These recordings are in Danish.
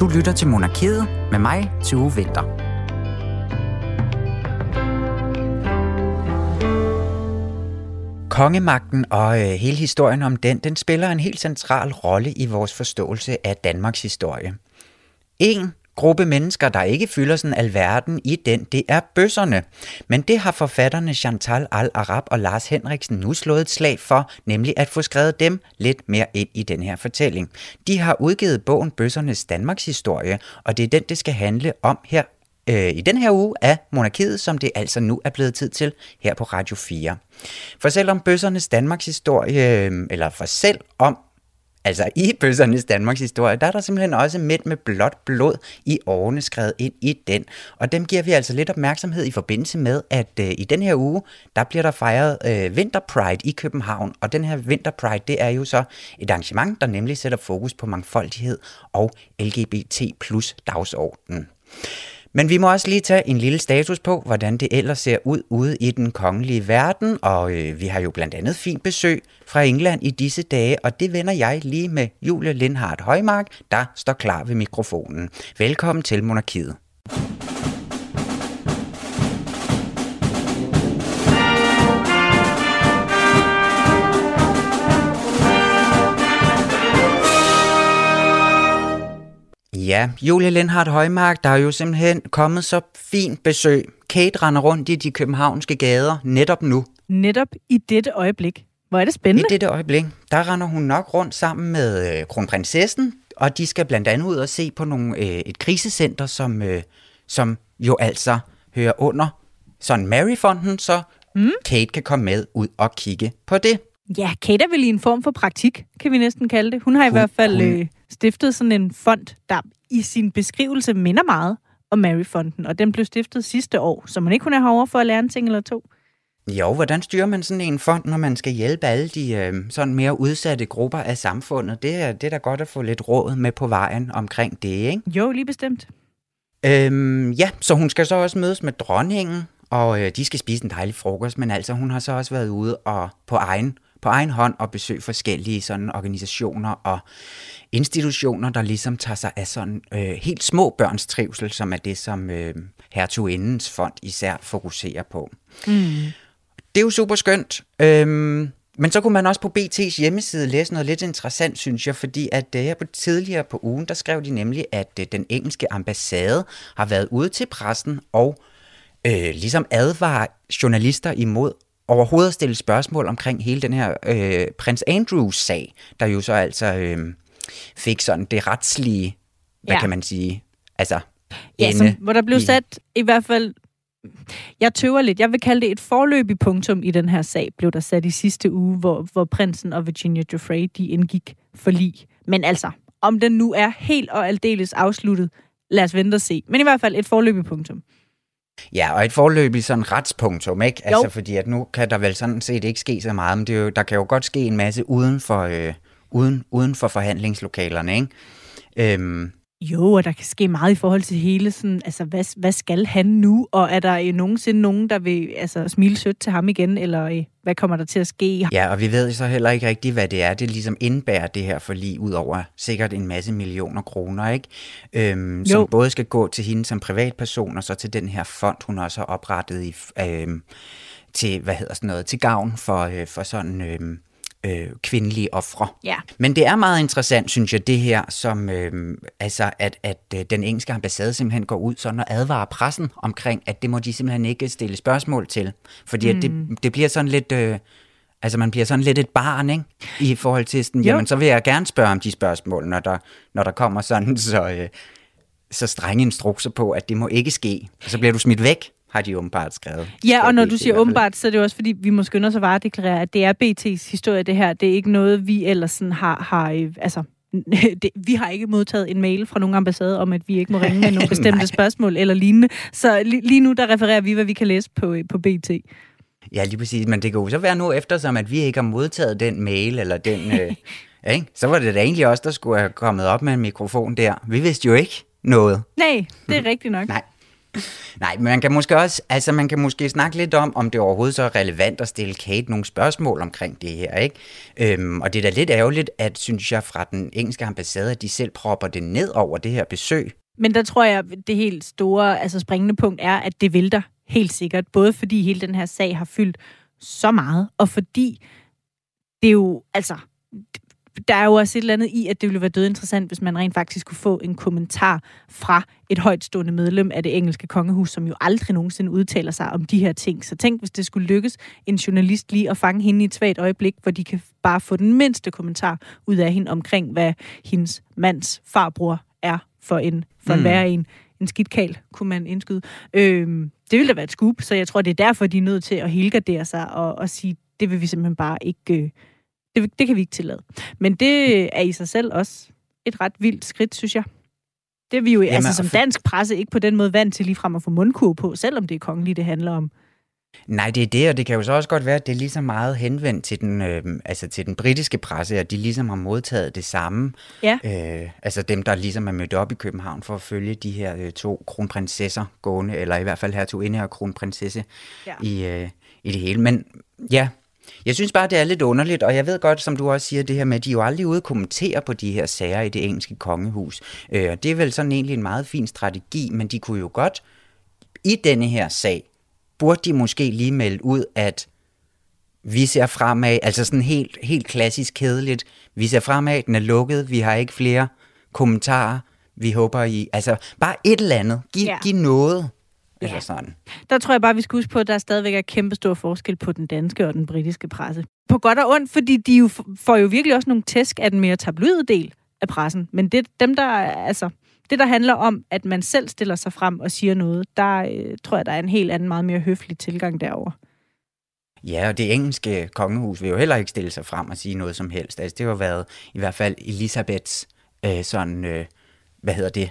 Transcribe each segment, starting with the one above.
Du lytter til Monarkiet med mig, til Vinter. Kongemagten og øh, hele historien om den, den spiller en helt central rolle i vores forståelse af Danmarks historie. En gruppe mennesker, der ikke fylder sådan alverden i den, det er bøsserne. Men det har forfatterne Chantal Al-Arab og Lars Henriksen nu slået et slag for, nemlig at få skrevet dem lidt mere ind i den her fortælling. De har udgivet bogen Bøssernes Danmarks historie, og det er den, det skal handle om her øh, i den her uge af Monarkiet, som det altså nu er blevet tid til her på Radio 4. For selvom bøssernes Danmarks historie, øh, eller for selv om Altså i bøssernes Danmarks historie, der er der simpelthen også mænd med blåt blod i årene skrevet ind i den. Og dem giver vi altså lidt opmærksomhed i forbindelse med, at øh, i den her uge, der bliver der fejret øh, Winter Pride i København. Og den her Winter Pride, det er jo så et arrangement, der nemlig sætter fokus på mangfoldighed og LGBT plus dagsordenen. Men vi må også lige tage en lille status på, hvordan det ellers ser ud ude i den kongelige verden, og øh, vi har jo blandt andet fint besøg fra England i disse dage, og det vender jeg lige med Julie Lindhardt Højmark, der står klar ved mikrofonen. Velkommen til Monarkiet. Ja, Julie Lindhardt Højmark, der er jo simpelthen kommet så fint besøg. Kate render rundt i de københavnske gader netop nu. Netop i dette øjeblik. Hvor er det spændende. I dette øjeblik, der render hun nok rundt sammen med øh, kronprinsessen, og de skal blandt andet ud og se på nogle, øh, et krisecenter, som, øh, som jo altså hører under sådan Maryfonden, så mm. Kate kan komme med ud og kigge på det. Ja, Kate er vel i en form for praktik, kan vi næsten kalde det. Hun har hun, i hvert fald hun... øh, stiftet sådan en fond, der i sin beskrivelse minder meget om Maryfonden, og den blev stiftet sidste år, så man ikke kun er herovre for at lære en ting eller to. Jo, hvordan styrer man sådan en fond, når man skal hjælpe alle de øh, sådan mere udsatte grupper af samfundet? Det er, det er da godt at få lidt råd med på vejen omkring det, ikke? Jo, lige bestemt. Øhm, ja, så hun skal så også mødes med dronningen, og øh, de skal spise en dejlig frokost, men altså hun har så også været ude og på egen på egen hånd og besøge forskellige sådan organisationer og institutioner, der ligesom tager sig af sådan øh, helt små børns trivsel, som er det, som øh, Hertugindens Fond især fokuserer på. Mm. Det er jo super skønt. Øhm, men så kunne man også på BT's hjemmeside læse noget lidt interessant, synes jeg, fordi at det her på tidligere på ugen, der skrev de nemlig, at øh, den engelske ambassade har været ude til pressen og øh, ligesom advarer journalister imod overhovedet at stille spørgsmål omkring hele den her øh, prins Andrews-sag, der jo så altså øh, fik sådan det retslige, hvad ja. kan man sige, altså Ja, som, hvor der blev sat i hvert fald jeg tøver lidt. Jeg vil kalde det et forløbig punktum i den her sag, blev der sat i sidste uge, hvor, hvor prinsen og Virginia Giuffre, de indgik for lig. Men altså, om den nu er helt og aldeles afsluttet, lad os vente og se. Men i hvert fald et forløbig punktum. Ja, og et forløbig sådan retspunktum, ikke? Altså, jo. fordi at nu kan der vel sådan set ikke ske så meget, men det er jo, der kan jo godt ske en masse uden for, øh, uden, uden for forhandlingslokalerne, ikke? Øhm, jo, og der kan ske meget i forhold til hele sådan, altså hvad, hvad skal han nu? Og er der øh, nogensinde nogen, der vil altså, smile sødt til ham igen, eller øh, hvad kommer der til at ske? Ja, og vi ved så heller ikke rigtigt, hvad det er, det ligesom indbærer det her forlig, ud over sikkert en masse millioner kroner, ikke? Øhm, som både skal gå til hende som privatperson, og så til den her fond, hun også har oprettet i, øhm, til, hvad hedder sådan noget, til gavn for, øh, for sådan... Øh, øh, kvindelige ofre. Ja. Men det er meget interessant, synes jeg, det her, som øh, altså, at, at øh, den engelske ambassade simpelthen går ud sådan og advarer pressen omkring, at det må de simpelthen ikke stille spørgsmål til. Fordi mm. at det, mm. det bliver sådan lidt... Øh, Altså man bliver sådan lidt et barn, ikke? I forhold til sådan, jamen så vil jeg gerne spørge om de spørgsmål, når der, når der kommer sådan så, øh, så strenge instrukser på, at det må ikke ske. Og så bliver du smidt væk har de åbenbart skrevet. Ja, og når du siger åbenbart, så er det også fordi, vi må skynde os at varedeklarere, at det er BT's historie, det her. Det er ikke noget, vi ellers sådan har, har øh, altså, det, vi har ikke modtaget en mail fra nogen ambassade om, at vi ikke må ringe med nogle bestemte spørgsmål eller lignende. Så li, lige nu, der refererer vi, hvad vi kan læse på, øh, på BT. Ja, lige præcis. Men det kan jo så være nu, eftersom at vi ikke har modtaget den mail, eller den... øh, ikke? Så var det da egentlig os, der skulle have kommet op med en mikrofon der. Vi vidste jo ikke noget. Nej, det er rigtigt nok. Nej. Nej, men man kan måske også, altså man kan måske snakke lidt om, om det overhovedet så er relevant at stille Kate nogle spørgsmål omkring det her, ikke? Øhm, og det er da lidt ærgerligt, at, synes jeg, fra den engelske ambassade, at de selv propper det ned over det her besøg. Men der tror jeg, det helt store, altså springende punkt er, at det vælter helt sikkert. Både fordi hele den her sag har fyldt så meget, og fordi det er jo, altså, der er jo også et eller andet i, at det ville være død interessant, hvis man rent faktisk kunne få en kommentar fra et højtstående medlem af det engelske kongehus, som jo aldrig nogensinde udtaler sig om de her ting. Så tænk, hvis det skulle lykkes en journalist lige at fange hende i et svagt øjeblik, hvor de kan bare få den mindste kommentar ud af hende omkring, hvad hendes mands farbror er for en, for mm. en en. En skidtkal, kunne man indskyde. Øhm, det ville da være et scoop, så jeg tror, det er derfor, de er nødt til at helgardere sig og, og sige, det vil vi simpelthen bare ikke... Øh, det, det kan vi ikke tillade. Men det er i sig selv også et ret vildt skridt, synes jeg. Det er vi jo Jamen, altså, som dansk presse ikke på den måde vant til lige frem at få mundkur på, selvom det er kongeligt, det handler om. Nej, det er det, og det kan jo så også godt være, at det er lige så meget henvendt til den, øh, altså til den britiske presse, at de ligesom har modtaget det samme. Ja. Øh, altså dem, der ligesom er mødt op i København for at følge de her øh, to kronprinsesser gående, eller i hvert fald her to inde her kronprinsesse ja. i, øh, i det hele. Men ja, jeg synes bare, det er lidt underligt, og jeg ved godt, som du også siger, det her med, at de jo aldrig ude kommentere på de her sager i det engelske kongehus. Øh, det er vel sådan egentlig en meget fin strategi, men de kunne jo godt i denne her sag burde de måske lige melde ud, at vi ser fremad, altså sådan helt, helt klassisk kedeligt, vi ser fremad, den er lukket, vi har ikke flere kommentarer, vi håber I, altså bare et eller andet, giv, ja. giv noget. Ja. Eller sådan. Der tror jeg bare, vi skal huske på, at der stadigvæk er kæmpe stor forskel på den danske og den britiske presse. På godt og ondt, fordi de jo får jo virkelig også nogle tæsk af den mere tabloide del af pressen. Men det, dem, der, altså, det, der handler om, at man selv stiller sig frem og siger noget, der øh, tror jeg, der er en helt anden, meget mere høflig tilgang derover. Ja, og det engelske kongehus vil jo heller ikke stille sig frem og sige noget som helst. Altså, det har været i hvert fald Elisabeths øh, sådan, øh, hvad hedder det,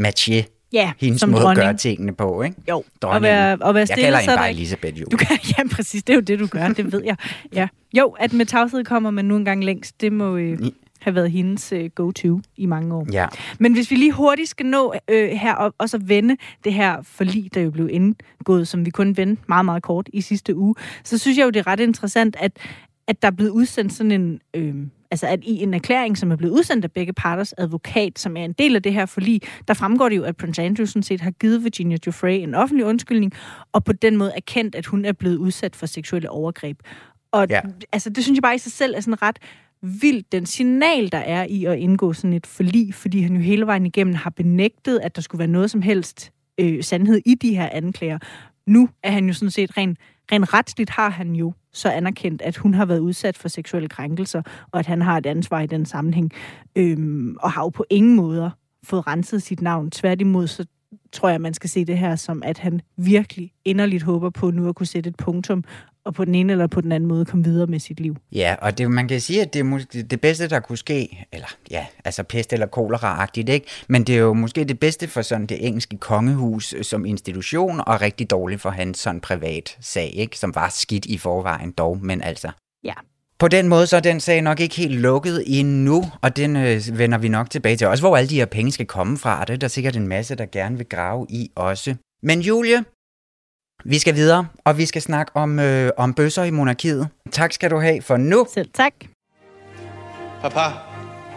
matché Ja, hendes som måde dronning. at gøre tingene på, ikke? Jo, og være, og være stille, jeg kalder hende bare. Elisabeth, jo. Du kan, ja, præcis, det er jo det, du gør, det ved jeg. Ja. Jo, at med tavshed kommer man nu engang længst, det må øh, have været hendes øh, go-to i mange år. Ja. Men hvis vi lige hurtigt skal nå øh, her og, og så vende det her forlig, der jo blev indgået, som vi kun vendte meget, meget kort i sidste uge, så synes jeg jo, det er ret interessant, at, at der er blevet udsendt sådan en... Øh, altså at i en erklæring, som er blevet udsendt af begge parters advokat, som er en del af det her forlig, der fremgår det jo, at Prince Andrew sådan set har givet Virginia Giuffre en offentlig undskyldning, og på den måde erkendt, at hun er blevet udsat for seksuelle overgreb. Og ja. altså, det synes jeg bare i sig selv er sådan ret vildt, den signal, der er i at indgå sådan et forlig, fordi han jo hele vejen igennem har benægtet, at der skulle være noget som helst øh, sandhed i de her anklager. Nu er han jo sådan set rent rent retsligt har han jo så anerkendt, at hun har været udsat for seksuelle krænkelser, og at han har et ansvar i den sammenhæng, øhm, og har jo på ingen måder fået renset sit navn. Tværtimod, så tror jeg, man skal se det her som, at han virkelig inderligt håber på nu at kunne sætte et punktum og på den ene eller på den anden måde komme videre med sit liv. Ja, og det, man kan sige, at det er måske det bedste, der kunne ske, eller ja, altså pest eller kolera-agtigt, ikke? Men det er jo måske det bedste for sådan det engelske kongehus som institution, og rigtig dårligt for hans sådan privat sag, ikke? Som var skidt i forvejen dog, men altså. Ja, på den måde så er den sag nok ikke helt lukket endnu, og den øh, vender vi nok tilbage til. Også hvor alle de her penge skal komme fra. Det er der sikkert en masse, der gerne vil grave i også. Men Julie, vi skal videre, og vi skal snakke om, øh, om bøsser i monarkiet. Tak skal du have for nu. Selv tak. Papa,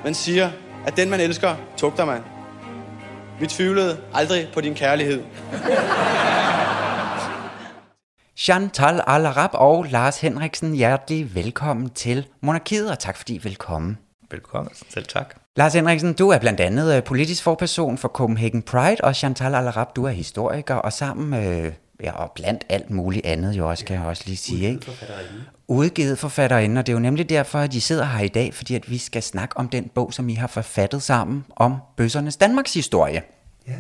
man siger, at den man elsker, tugter man. Vi tvivlede aldrig på din kærlighed. Chantal Alarab og Lars Henriksen, hjertelig velkommen til Monarkiet, og tak fordi I vil komme. Velkommen, selv tak. Lars Henriksen, du er blandt andet øh, politisk forperson for Copenhagen Pride, og Chantal Alarab, du er historiker, og sammen øh, ja, og blandt alt muligt andet jo også, kan jeg også lige sige. Ikke? Udgivet forfatterinde, og det er jo nemlig derfor, at I sidder her i dag, fordi at vi skal snakke om den bog, som I har forfattet sammen om bøssernes Danmarks historie. Ja.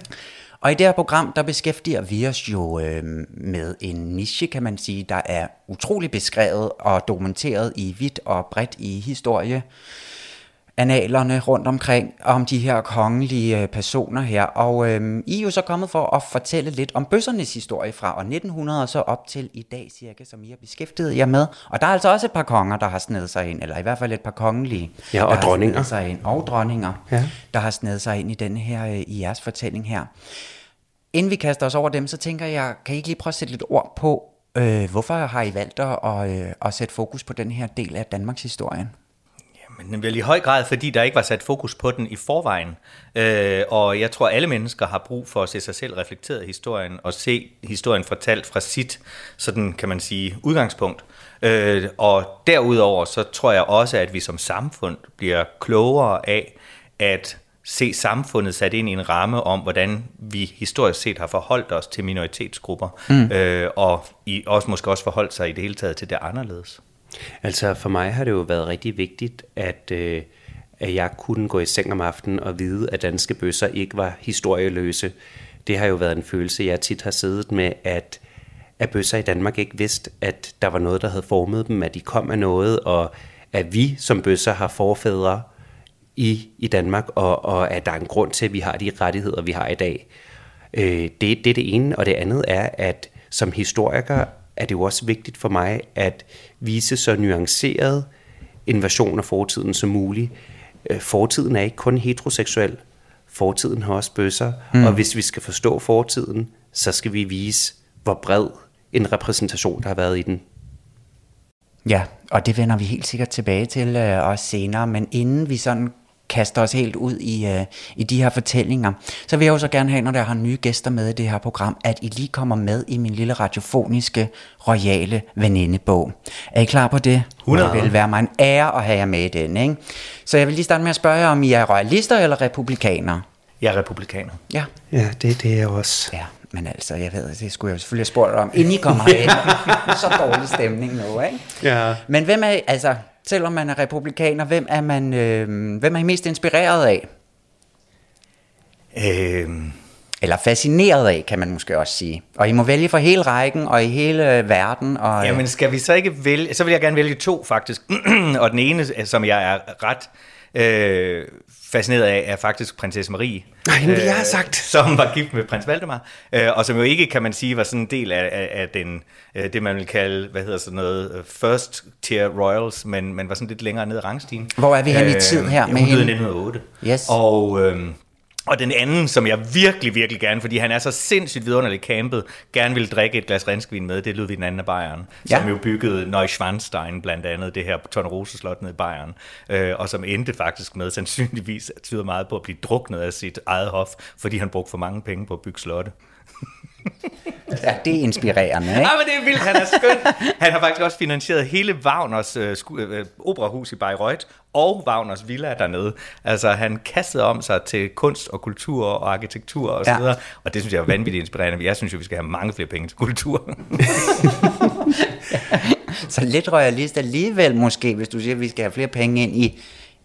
Og i det her program, der beskæftiger vi os jo øh, med en niche, kan man sige, der er utrolig beskrevet og dokumenteret i vidt og bredt i historie analerne rundt omkring om de her kongelige øh, personer her. Og øh, I er jo så kommet for at fortælle lidt om bøssernes historie fra år 1900 og så op til i dag cirka, som I har beskæftiget jer med. Og der er altså også et par konger, der har snedet sig ind, eller i hvert fald et par kongelige, ja, og der dronninger. har sig ind, og dronninger, ja. der har snedet sig ind i denne her, øh, i jeres fortælling her. inden vi kaster os over dem, så tænker jeg, kan I ikke lige prøve at sætte lidt ord på, øh, hvorfor har I valgt at, øh, at sætte fokus på den her del af Danmarks historie? Men vel i høj grad, fordi der ikke var sat fokus på den i forvejen. Øh, og jeg tror, alle mennesker har brug for at se sig selv reflekteret i historien, og se historien fortalt fra sit, sådan kan man sige, udgangspunkt. Øh, og derudover, så tror jeg også, at vi som samfund bliver klogere af at se samfundet sat ind i en ramme om, hvordan vi historisk set har forholdt os til minoritetsgrupper, mm. øh, og i, også måske også forholdt sig i det hele taget til det anderledes. Altså for mig har det jo været rigtig vigtigt, at, øh, at jeg kunne gå i seng om aftenen og vide, at danske bøsser ikke var historieløse. Det har jo været en følelse, jeg tit har siddet med, at, at bøsser i Danmark ikke vidste, at der var noget, der havde formet dem, at de kom af noget, og at vi som bøsser har forfædre i, i Danmark, og, og at der er en grund til, at vi har de rettigheder, vi har i dag. Øh, det, det er det ene, og det andet er, at som historiker er det jo også vigtigt for mig at vise så nuanceret en version af fortiden som muligt. Øh, fortiden er ikke kun heteroseksuel. Fortiden har også bøsser. Mm. Og hvis vi skal forstå fortiden, så skal vi vise, hvor bred en repræsentation, der har været i den. Ja, og det vender vi helt sikkert tilbage til øh, også senere, men inden vi sådan kaster os helt ud i, uh, i de her fortællinger, så vil jeg jo så gerne have, når der har nye gæster med i det her program, at I lige kommer med i min lille radiofoniske, royale venindebog. Er I klar på det? 100. Det vil være mig en ære at have jer med i den. Ikke? Så jeg vil lige starte med at spørge jer, om I er royalister eller republikanere? Jeg er republikaner. Ja. Ja, det, det er jeg også. Ja, men altså, jeg ved, det skulle jeg selvfølgelig have spurgt om, inden I kommer herind. så dårlig stemning nu, ikke? Ja. Men hvem er, altså, selvom man er republikaner, hvem er, man, øh, hvem er I mest inspireret af? Øh, Eller fascineret af, kan man måske også sige. Og I må vælge for hele rækken og i hele verden. Og, Jamen skal vi så ikke vælge, så vil jeg gerne vælge to faktisk, og den ene, som jeg er ret øh, fascineret af, er faktisk prinsesse Marie. Nej, men jeg har sagt. Som var gift med prins Valdemar, øh, og som jo ikke, kan man sige, var sådan en del af, af, af den, øh, det man vil kalde, hvad hedder sådan noget, øh, first tier royals, men, men var sådan lidt længere ned i rangstigen. Hvor er vi henne i tid her med Hun døde i hende? 1908. Yes. Og... Øh, og den anden, som jeg virkelig, virkelig gerne, fordi han er så sindssygt vidunderligt campet, gerne ville drikke et glas renskvin med, det er Ludvig den anden af Bayern, Ja. som jo byggede Neuschwanstein blandt andet, det her Tornerose-slot nede i Bayern, øh, og som endte faktisk med, sandsynligvis tyder meget på at blive druknet af sit eget hof, fordi han brugte for mange penge på at bygge slotte. Ja, det er inspirerende, ikke? Ja, men det er vildt, han er skøn. Han har faktisk også finansieret hele Wagners øh, sku- øh, operahus i Bayreuth og Wagners villa dernede. Altså, han kastede om sig til kunst og kultur og arkitektur og så Ja. videre. Og det synes jeg er vanvittigt inspirerende. Jeg synes jo, vi skal have mange flere penge til kultur. Så lidt royalist alligevel måske, hvis du siger, at vi skal have flere penge ind i,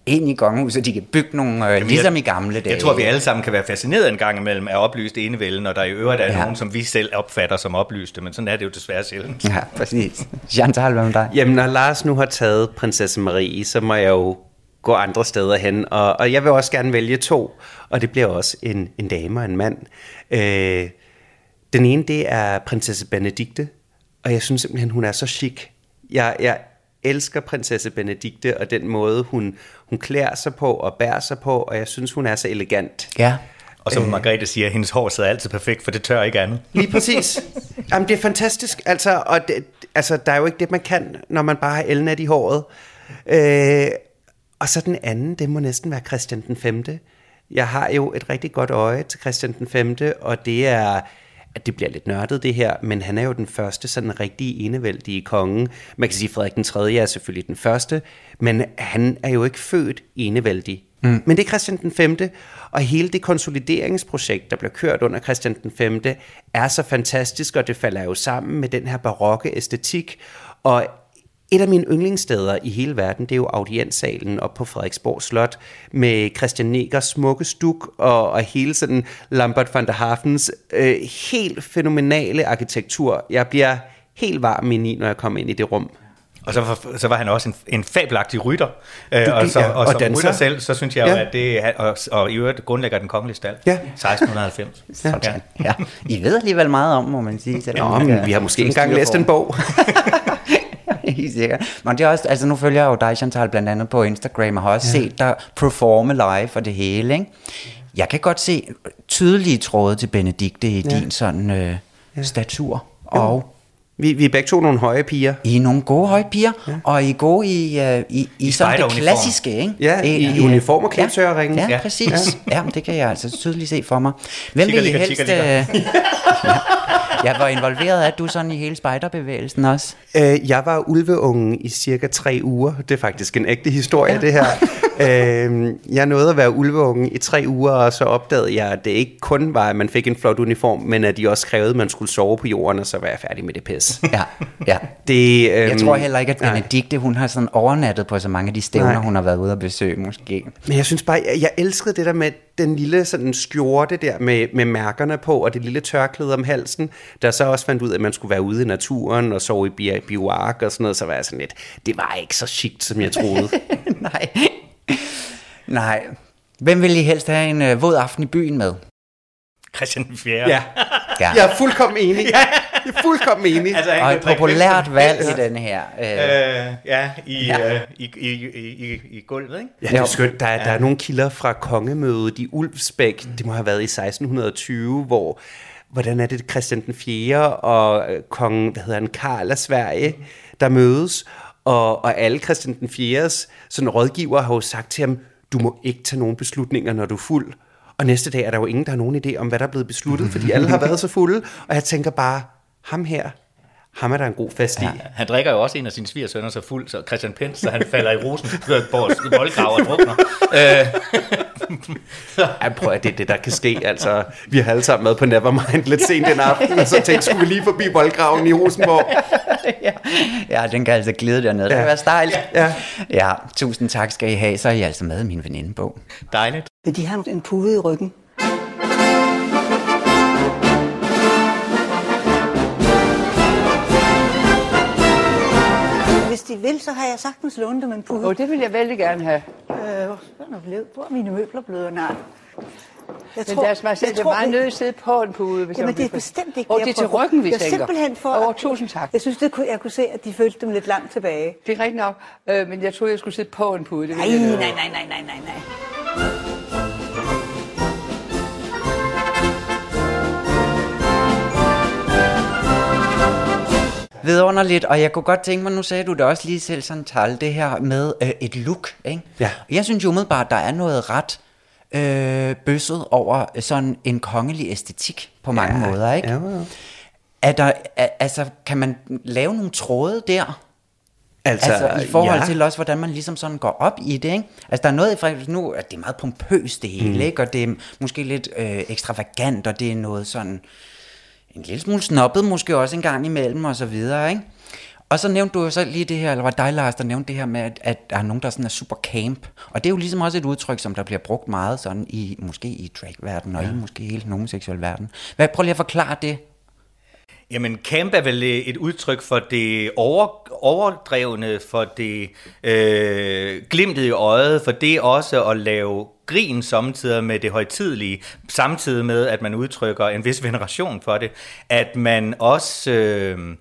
ind i kongehuset, så de kan bygge nogle, øh, ligesom i gamle dage. Jeg tror, vi alle sammen kan være fascineret en gang imellem af oplyst enevælde, når der i øvrigt er ja. nogen, som vi selv opfatter som oplyste, men sådan er det jo desværre sjældent. Ja, præcis. Chantal, hvad med dig? Jamen, når Lars nu har taget prinsesse Marie, så må jeg jo gå andre steder hen, og, og jeg vil også gerne vælge to, og det bliver også en, en dame og en mand. Øh, den ene, det er prinsesse Benedikte, og jeg synes simpelthen, hun er så chic. Jeg, jeg elsker prinsesse Benedikte, og den måde, hun, hun klæder sig på og bærer sig på, og jeg synes, hun er så elegant. Ja. Og som Margrethe siger, hendes hår sidder altid perfekt, for det tør ikke andet. Lige præcis. Jamen, det er fantastisk. Altså, og det, altså, der er jo ikke det, man kan, når man bare har elnet i håret. Øh, og så den anden, det må næsten være Christian den 5. Jeg har jo et rigtig godt øje til Christian den 5., og det er at det bliver lidt nørdet det her, men han er jo den første sådan rigtige enevældige konge. Man kan sige, at Frederik den 3. er selvfølgelig den første, men han er jo ikke født enevældig. Mm. Men det er Christian den 5. Og hele det konsolideringsprojekt, der bliver kørt under Christian den 5., er så fantastisk, og det falder jo sammen med den her barokke æstetik. Og et af mine yndlingssteder i hele verden, det er jo audienssalen op på Frederiksborg Slot, med Christian Negers smukke stuk, og, og hele sådan Lambert van der Hafens øh, helt fænomenale arkitektur. Jeg bliver helt varm i, når jeg kommer ind i det rum. Og så var, så var han også en, en fabelagtig rytter. Øh, og, så, ja, og, og som danser. rytter selv, så synes jeg jo, Ja. at det er, og, og i øvrigt grundlægger den kongelige stald. Ja. 1690. Ja. Ja. ja. I ved alligevel meget om, må man sige. selvom Nå, men vi har måske ikke engang læst en bog. Helt sikkert. Men det er også, altså nu følger jeg jo dig, Chantal, blandt andet på Instagram, og har også ja. set dig performe live for det hele, ikke? Jeg kan godt se tydelige tråde til Benedikte i ja. din sådan øh, ja. statur. Og vi, vi er begge to nogle høje piger. I er nogle gode høje piger, ja. og I er gode i, uh, i, i, I sådan det klassiske, ikke? Ja, i, i, i uniform og klipsøreringen. Ja, ja, præcis. Ja. ja, det kan jeg altså tydeligt se for mig. Hvem vil I helst... Chikker, ja. Jeg var involveret, at du sådan i hele spejderbevægelsen også? Øh, jeg var ulveungen i cirka tre uger. Det er faktisk en ægte historie, ja. det her. øh, jeg nåede at være ulveungen i tre uger, og så opdagede jeg, at det ikke kun var, at man fik en flot uniform, men at de også krævede, at man skulle sove på jorden, og så var jeg færdig med det Ja, ja. Det, øh, jeg tror heller ikke, at Benedikte, hun har sådan overnattet på så mange af de stævner, nej. hun har været ude at besøge, måske. Men jeg synes bare, jeg, jeg elskede det der med den lille sådan skjorte der med, med mærkerne på, og det lille tørklæde om halsen, der så også fandt ud af, at man skulle være ude i naturen og sove i bioark og sådan noget, så var jeg sådan lidt, det var ikke så chikt, som jeg troede. Nej. Nej. Hvem vil I helst have en øh, våd aften i byen med? Christian 4. Ja. ja. Jeg er fuldkommen enig. ja. Jeg er fuldkommen enig. Altså, og et populært valg i den her. Øh, øh, ja, i, ja. Øh, i, i, i, i, i gulvet, ikke? Ja, det er skønt. Der, er, ja. der er nogle kilder fra kongemødet i Ulfsbæk. Det må have været i 1620, hvor hvordan er det Christian den 4. og øh, kong, hvad hedder han, Karl af Sverige, der mødes, og, og alle Christian den 4. sådan rådgiver har jo sagt til ham, du må ikke tage nogen beslutninger, når du er fuld. Og næste dag er der jo ingen, der har nogen idé om, hvad der er blevet besluttet, fordi alle har været så fulde. Og jeg tænker bare, ham her, ham er der en god fest i. Ja, han drikker jo også en af sine svigersønner så fuld, så Christian Pens, så han falder i Rosenborgs voldgrav og drukner. Øh. ja, prøv at det er det, der kan ske. Altså, vi har alle sammen været på Nevermind lidt sent den aften, og så tænkte skulle vi lige forbi voldgraven i Rosenborg. ja. ja, den kan altså glide dernede. Det ja. kan være stejlt. Ja. ja, tusind tak skal I have. Så er I altså med i min venindebog. Dejligt. Vil de have en pude i ryggen? De vil, så har jeg sagtens lånt dem en pude. Oh, det vil jeg vældig gerne have. Øh, hvor er mine møbler blevet? Nej. Jeg men tror, deres majestæt, er meget nødt til at sidde på en pude. Hvis jamen, det er bestemt ikke Og det er til ryggen, vi tænker. simpelthen for... Oh, tusind tak. Jeg synes, det kunne, jeg kunne se, at de følte dem lidt langt tilbage. Det er rigtigt nok, øh, men jeg troede, jeg skulle sidde på en pude. Det nej, nej, nej, nej, nej, nej, nej. Vidunderligt, og jeg kunne godt tænke mig, nu sagde du det også lige selv, sådan tal, det her med øh, et look, ikke? Ja. Jeg synes jo umiddelbart, der er noget ret øh, bøsset over sådan en kongelig æstetik på mange ja. måder, ikke? Ja, ja. Er der, er, altså, kan man lave nogle tråde der? Altså, altså i forhold ja. til også, hvordan man ligesom sådan går op i det, ikke? Altså der er noget, for nu, at det er meget pompøst det hele, mm. ikke? Og det er måske lidt øh, ekstravagant, og det er noget sådan en lille smule snobbet måske også en gang imellem og så videre, ikke? Og så nævnte du jo så lige det her, eller var dig, Lars, der nævnte det her med, at, at der er nogen, der sådan er super camp. Og det er jo ligesom også et udtryk, som der bliver brugt meget sådan i, måske i drag-verdenen, og ja. i måske hele den homoseksuelle verden. Hvad, prøv lige at forklare det. Jamen, camp er vel et udtryk for det over, overdrevne, for det øh, glimtet i øjet, for det også at lave grin samtidig med det højtidelige, samtidig med, at man udtrykker en vis veneration for det, at man også øh,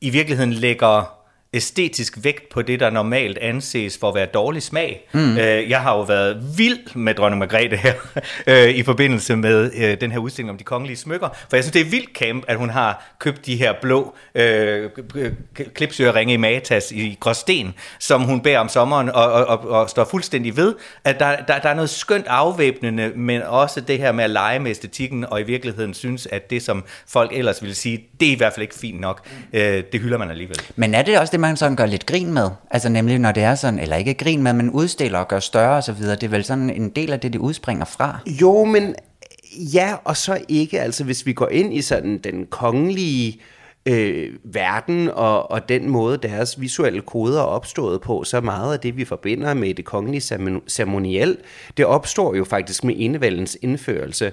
i virkeligheden lægger æstetisk vægt på det, der normalt anses for at være dårlig smag. Mm. Øh, jeg har jo været vild med dronning Margrethe her, øh, i forbindelse med øh, den her udstilling om de kongelige smykker, for jeg synes, det er vildt camp, at hun har købt de her blå øh, klipsøreringe i Matas i Gråsten, som hun bærer om sommeren, og, og, og, og står fuldstændig ved, at der, der, der er noget skønt afvæbnende, men også det her med at lege med æstetikken, og i virkeligheden synes, at det, som folk ellers ville sige, det er i hvert fald ikke fint nok. Øh, det hylder man alligevel. Men er det også det, det, man sådan gør lidt grin med. Altså nemlig, når det er sådan, eller ikke grin med, men udstiller og gør større og så videre. Det er vel sådan en del af det, det udspringer fra. Jo, men ja, og så ikke. Altså hvis vi går ind i sådan den kongelige øh, verden og, og den måde, deres visuelle koder er opstået på, så meget af det, vi forbinder med det kongelige ceremoniel, det opstår jo faktisk med enevældens indførelse.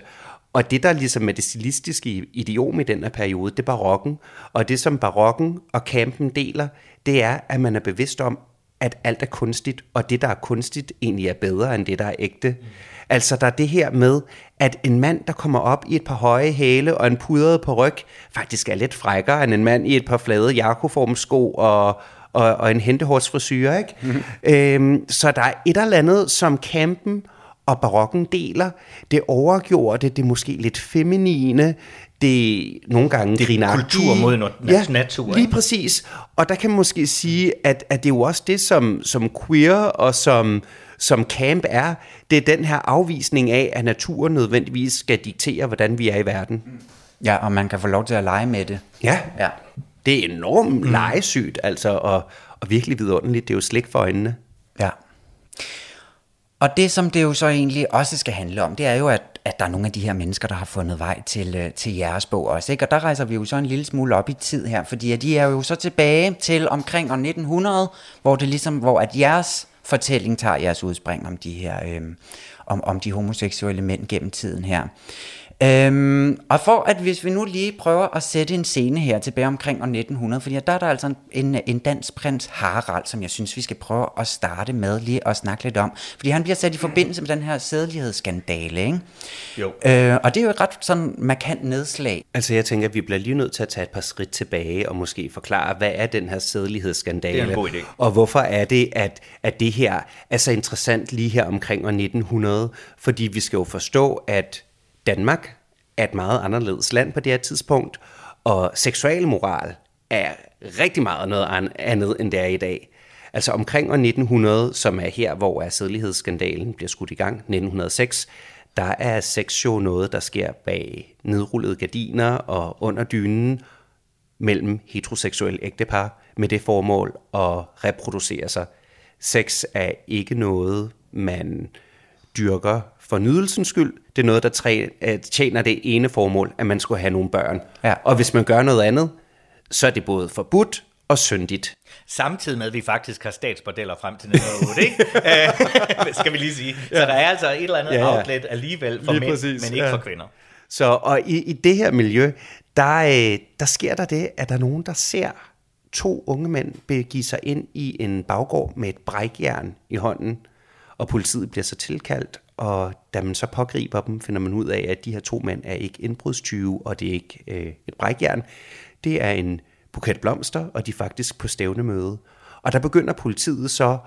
Og det, der ligesom er det stilistiske idiom i den her periode, det er barokken. Og det, som barokken og kampen deler, det er, at man er bevidst om, at alt er kunstigt, og det, der er kunstigt, egentlig er bedre end det, der er ægte. Mm. Altså, der er det her med, at en mand, der kommer op i et par høje hæle og en pudret på ryg, faktisk er lidt frækkere end en mand i et par flade jakoformsko og, og, og en hentehårsfrisyr, ikke? Mm-hmm. Øhm, så der er et eller andet, som campen og barokken deler. Det overgjorde det, det måske lidt feminine, det nogle gange Det er kultur mod no- ja, natur, lige ikke? præcis. Og der kan man måske sige, at, at det er jo også det, som, som queer og som, som camp er. Det er den her afvisning af, at naturen nødvendigvis skal diktere, hvordan vi er i verden. Ja, og man kan få lov til at lege med det. Ja, Ja. det er enormt mm. legesygt, altså, og, og virkelig vidunderligt. Det er jo slik for øjnene. Ja. Og det, som det jo så egentlig også skal handle om, det er jo, at, at der er nogle af de her mennesker, der har fundet vej til, øh, til jeres bog også. Ikke? Og der rejser vi jo så en lille smule op i tid her, fordi at de er jo så tilbage til omkring år 1900, hvor det ligesom, hvor at jeres fortælling tager jeres udspring om de her, øh, om, om de homoseksuelle mænd gennem tiden her. Øhm, og for at hvis vi nu lige prøver at sætte en scene her tilbage omkring år 1900, fordi der er der altså en, en, dansk prins Harald, som jeg synes, vi skal prøve at starte med lige at snakke lidt om. Fordi han bliver sat i forbindelse med den her sædelighedsskandale, ikke? Jo. Øh, og det er jo et ret sådan markant nedslag. Altså jeg tænker, at vi bliver lige nødt til at tage et par skridt tilbage og måske forklare, hvad er den her sædelighedsskandale? Det er en god idé. Og hvorfor er det, at, at det her er så interessant lige her omkring år 1900? Fordi vi skal jo forstå, at Danmark er et meget anderledes land på det her tidspunkt, og seksualmoral er rigtig meget noget andet, end det er i dag. Altså omkring år 1900, som er her, hvor er bliver skudt i gang, 1906, der er sex jo noget, der sker bag nedrullede gardiner og under dynen mellem heteroseksuelle ægtepar med det formål at reproducere sig. Sex er ikke noget, man dyrker for nydelsens skyld. Det er noget, der træ- øh, tjener det ene formål, at man skulle have nogle børn. Ja. Og hvis man gør noget andet, så er det både forbudt og syndigt. Samtidig med, at vi faktisk har statsbordeller frem til 1908, ikke? Øh, skal vi lige sige. Så der er altså et eller andet Ja, ja. outlet alligevel for Lige mænd, præcis, men ikke ja. for kvinder. Så og i, i det her miljø, der, øh, der sker der det, at der er nogen, der ser to unge mænd begive sig ind i en baggård med et brækjern i hånden, og politiet bliver så tilkaldt, og da man så pågriber dem, finder man ud af, at de her to mænd er ikke indbrudstyve, og det er ikke øh, et brækjern. Det er en buket blomster, og de er faktisk på stævnemøde. Og der begynder politiet så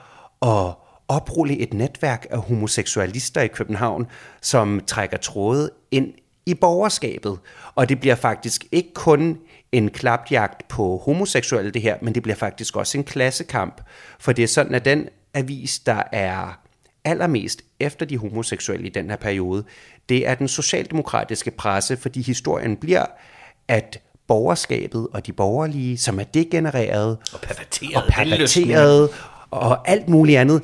at oprulle et netværk af homoseksualister i København, som trækker tråde ind i borgerskabet. Og det bliver faktisk ikke kun en klapjagt på homoseksuelle det her, men det bliver faktisk også en klassekamp. For det er sådan, at den avis, der er allermest efter de homoseksuelle i den her periode, det er den socialdemokratiske presse, fordi historien bliver, at borgerskabet og de borgerlige, som er degenereret Og perverteret. og perverteret og alt muligt andet,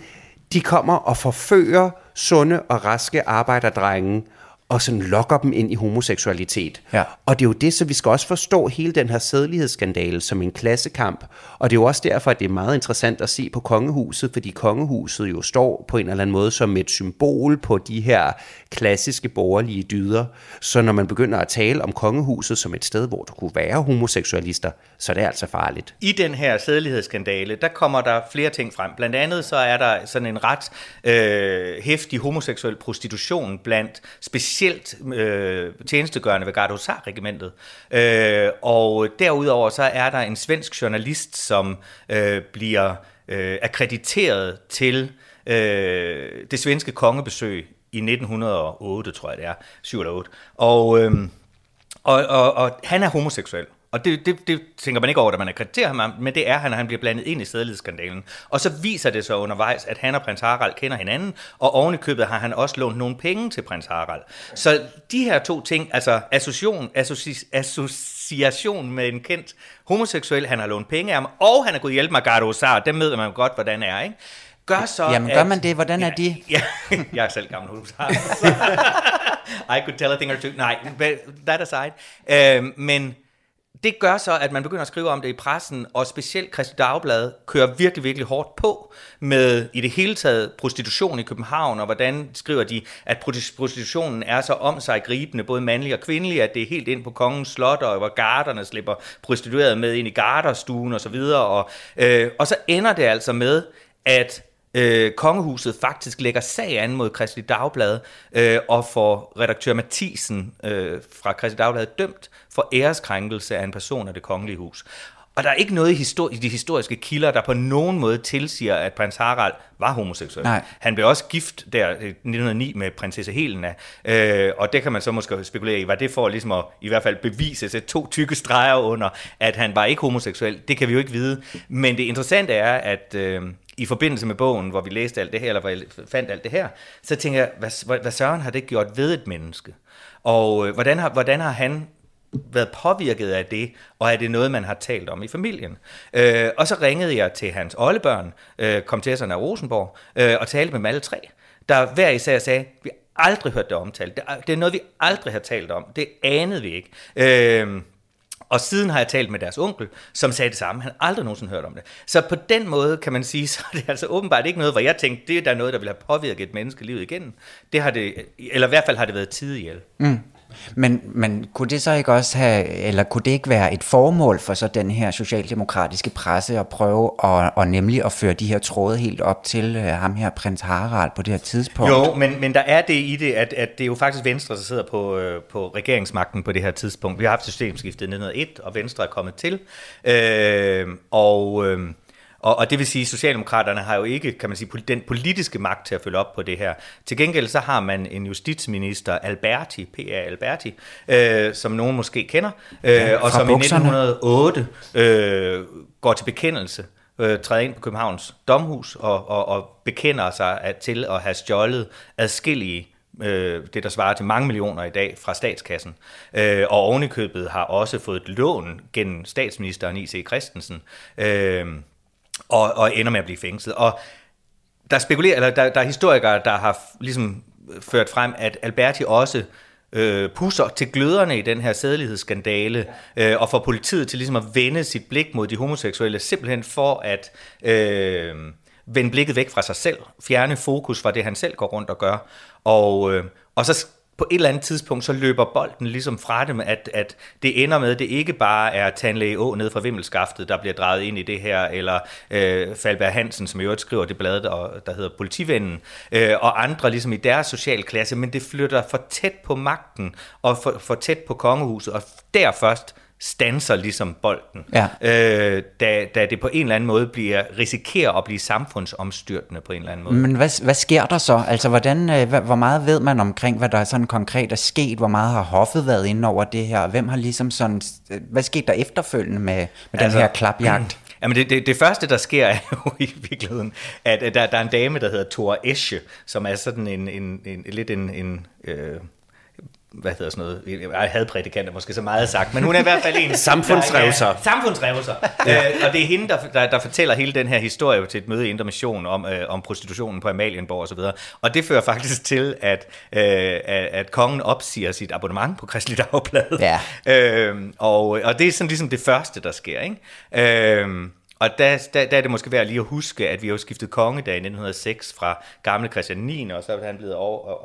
de kommer og forfører sunde og raske arbejderdrenge og sådan lokker dem ind i homoseksualitet. Ja. Og det er jo det, så vi skal også forstå hele den her sædelighedsskandale som en klassekamp. Og det er jo også derfor, at det er meget interessant at se på kongehuset, fordi kongehuset jo står på en eller anden måde som et symbol på de her klassiske borgerlige dyder. Så når man begynder at tale om kongehuset som et sted, hvor der kunne være homoseksualister, så er det altså farligt. I den her sædelighedsskandale, der kommer der flere ting frem. Blandt andet så er der sådan en ret øh, hæftig homoseksuel prostitution blandt specielt øh, tjenestegørende ved Gardehusar-regimentet. Øh, og derudover så er der en svensk journalist, som øh, bliver øh, akkrediteret til øh, det svenske kongebesøg i 1908, tror jeg det er, 7 eller 8. Og, øh, og, og, og han er homoseksuel. Og det, det, det tænker man ikke over, da man akkrediterer ham, men det er han, og han bliver blandet ind i sædelighedsskandalen. Og så viser det sig undervejs, at han og prins Harald kender hinanden, og oven i købet har han også lånt nogle penge til prins Harald. Så de her to ting, altså association, associ, association med en kendt homoseksuel, han har lånt penge af ham, og han er gået hjælpe med Gardo Sar, dem ved man godt, hvordan er, ikke? Gør så, Jamen, gør man det? Hvordan er de? Ja, jeg er selv gammel husar. I could tell a thing or two. Nej, but that aside. Øh, men det gør så, at man begynder at skrive om det i pressen, og specielt Christi Dagblad kører virkelig, virkelig hårdt på med i det hele taget prostitution i København, og hvordan skriver de, at prostitutionen er så om sig gribende, både mandlig og kvindelig, at det er helt ind på kongens slot, og hvor garderne slipper prostitueret med ind i garderstuen og så videre, og, øh, og så ender det altså med, at øh, kongehuset faktisk lægger sag an mod Christi Dagblad øh, og får redaktør Mathisen øh, fra Christi Dagblad dømt for æreskrænkelse af en person af det kongelige hus. Og der er ikke noget i, histori- i de historiske kilder, der på nogen måde tilsiger, at prins Harald var homoseksuel. Nej. Han blev også gift der i 1909 med prinsesse Helena, øh, og det kan man så måske spekulere i, var det for ligesom at i hvert fald bevise, sætte to tykke streger under, at han var ikke homoseksuel. Det kan vi jo ikke vide. Men det interessante er, at øh, i forbindelse med bogen, hvor vi læste alt det her, eller hvor jeg fandt alt det her, så tænker jeg, hvad, hvad, søren har det gjort ved et menneske? Og øh, hvordan, har, hvordan har han været påvirket af det, og er det noget, man har talt om i familien? Øh, og så ringede jeg til hans oldebørn, øh, komtesserne af Rosenborg, øh, og talte med dem alle tre, der hver især sagde, vi har aldrig hørt det omtalt. Det er noget, vi aldrig har talt om. Det anede vi ikke. Øh, og siden har jeg talt med deres onkel, som sagde det samme. Han har aldrig nogensinde hørt om det. Så på den måde kan man sige, så er det altså åbenbart ikke noget, hvor jeg tænkte, det er der noget, der vil have påvirket et menneske livet igennem. Det har det, eller i hvert fald har det været tid ihjel. Mm. Men, men kunne det så ikke også have, eller kunne det ikke være et formål for så den her socialdemokratiske presse at prøve at, og nemlig at føre de her tråde helt op til øh, ham her, prins Harald, på det her tidspunkt? Jo, men, men der er det i det, at, at det er jo faktisk Venstre, der sidder på, øh, på regeringsmagten på det her tidspunkt. Vi har haft systemskiftet i 1901, og Venstre er kommet til. Øh, og... Øh, og, og det vil sige, at Socialdemokraterne har jo ikke, kan man sige, den politiske magt til at følge op på det her. Til gengæld så har man en justitsminister, Alberti, P.A. Alberti, øh, som nogen måske kender, øh, ja, og som bukserne. i 1908 øh, går til bekendelse øh, træder ind på Københavns Domhus og, og, og bekender sig at, til at have stjålet adskillige øh, det der svarer til mange millioner i dag fra statskassen. Øh, og ovenikøbet har også fået et lån gennem statsministeren I.C. Christensen. Øh, og, og ender med at blive fængslet. Og der, spekulerer, eller der, der er historikere, der har ligesom ført frem, at Alberti også øh, pusser til gløderne i den her sædelighedsskandale, øh, og får politiet til ligesom at vende sit blik mod de homoseksuelle, simpelthen for at øh, vende blikket væk fra sig selv, fjerne fokus fra det, han selv går rundt og gør. Og, øh, og så på et eller andet tidspunkt, så løber bolden ligesom fra dem, at, at det ender med, at det ikke bare er Tandlæge Å nede fra Vimmelskaftet, der bliver drejet ind i det her, eller øh, Falberg Hansen, som i øvrigt skriver det blad, der, der hedder Politivennen, øh, og andre ligesom i deres socialklasse, men det flytter for tæt på magten, og for, for tæt på kongehuset, og der først stanser ligesom bolden, ja. øh, da, da det på en eller anden måde bliver risikerer at blive samfundsomstyrtende på en eller anden måde. Men hvad, hvad sker der så? Altså, hvordan, øh, hvor meget ved man omkring, hvad der er sådan konkret er sket? Hvor meget har hoffet været inde over det her? Hvem har ligesom sådan, hvad skete der efterfølgende med, med altså, den her klapjagt? Jamen det, det, det første, der sker, er jo i virkeligheden, at der, der er en dame, der hedder Thor Esche, som er sådan en, en, en lidt en, en øh, hvad hedder sådan noget, jeg havde prædikanter måske så meget sagt, men hun er i hvert fald en... samfundsrevser. Ja, samfundsrevser. ja. øh, og det er hende, der, der, der fortæller hele den her historie til et møde i Indre Mission om, øh, om prostitutionen på Amalienborg og så videre. Og det fører faktisk til, at, øh, at, at kongen opsiger sit abonnement på Kristelig Dagblad. Ja. øh, og, og det er sådan ligesom det første, der sker. Ikke? Øh, og der, der, der er det måske værd lige at huske, at vi har skiftet kongedag i 1906 fra gamle Christian 9, og så er han blevet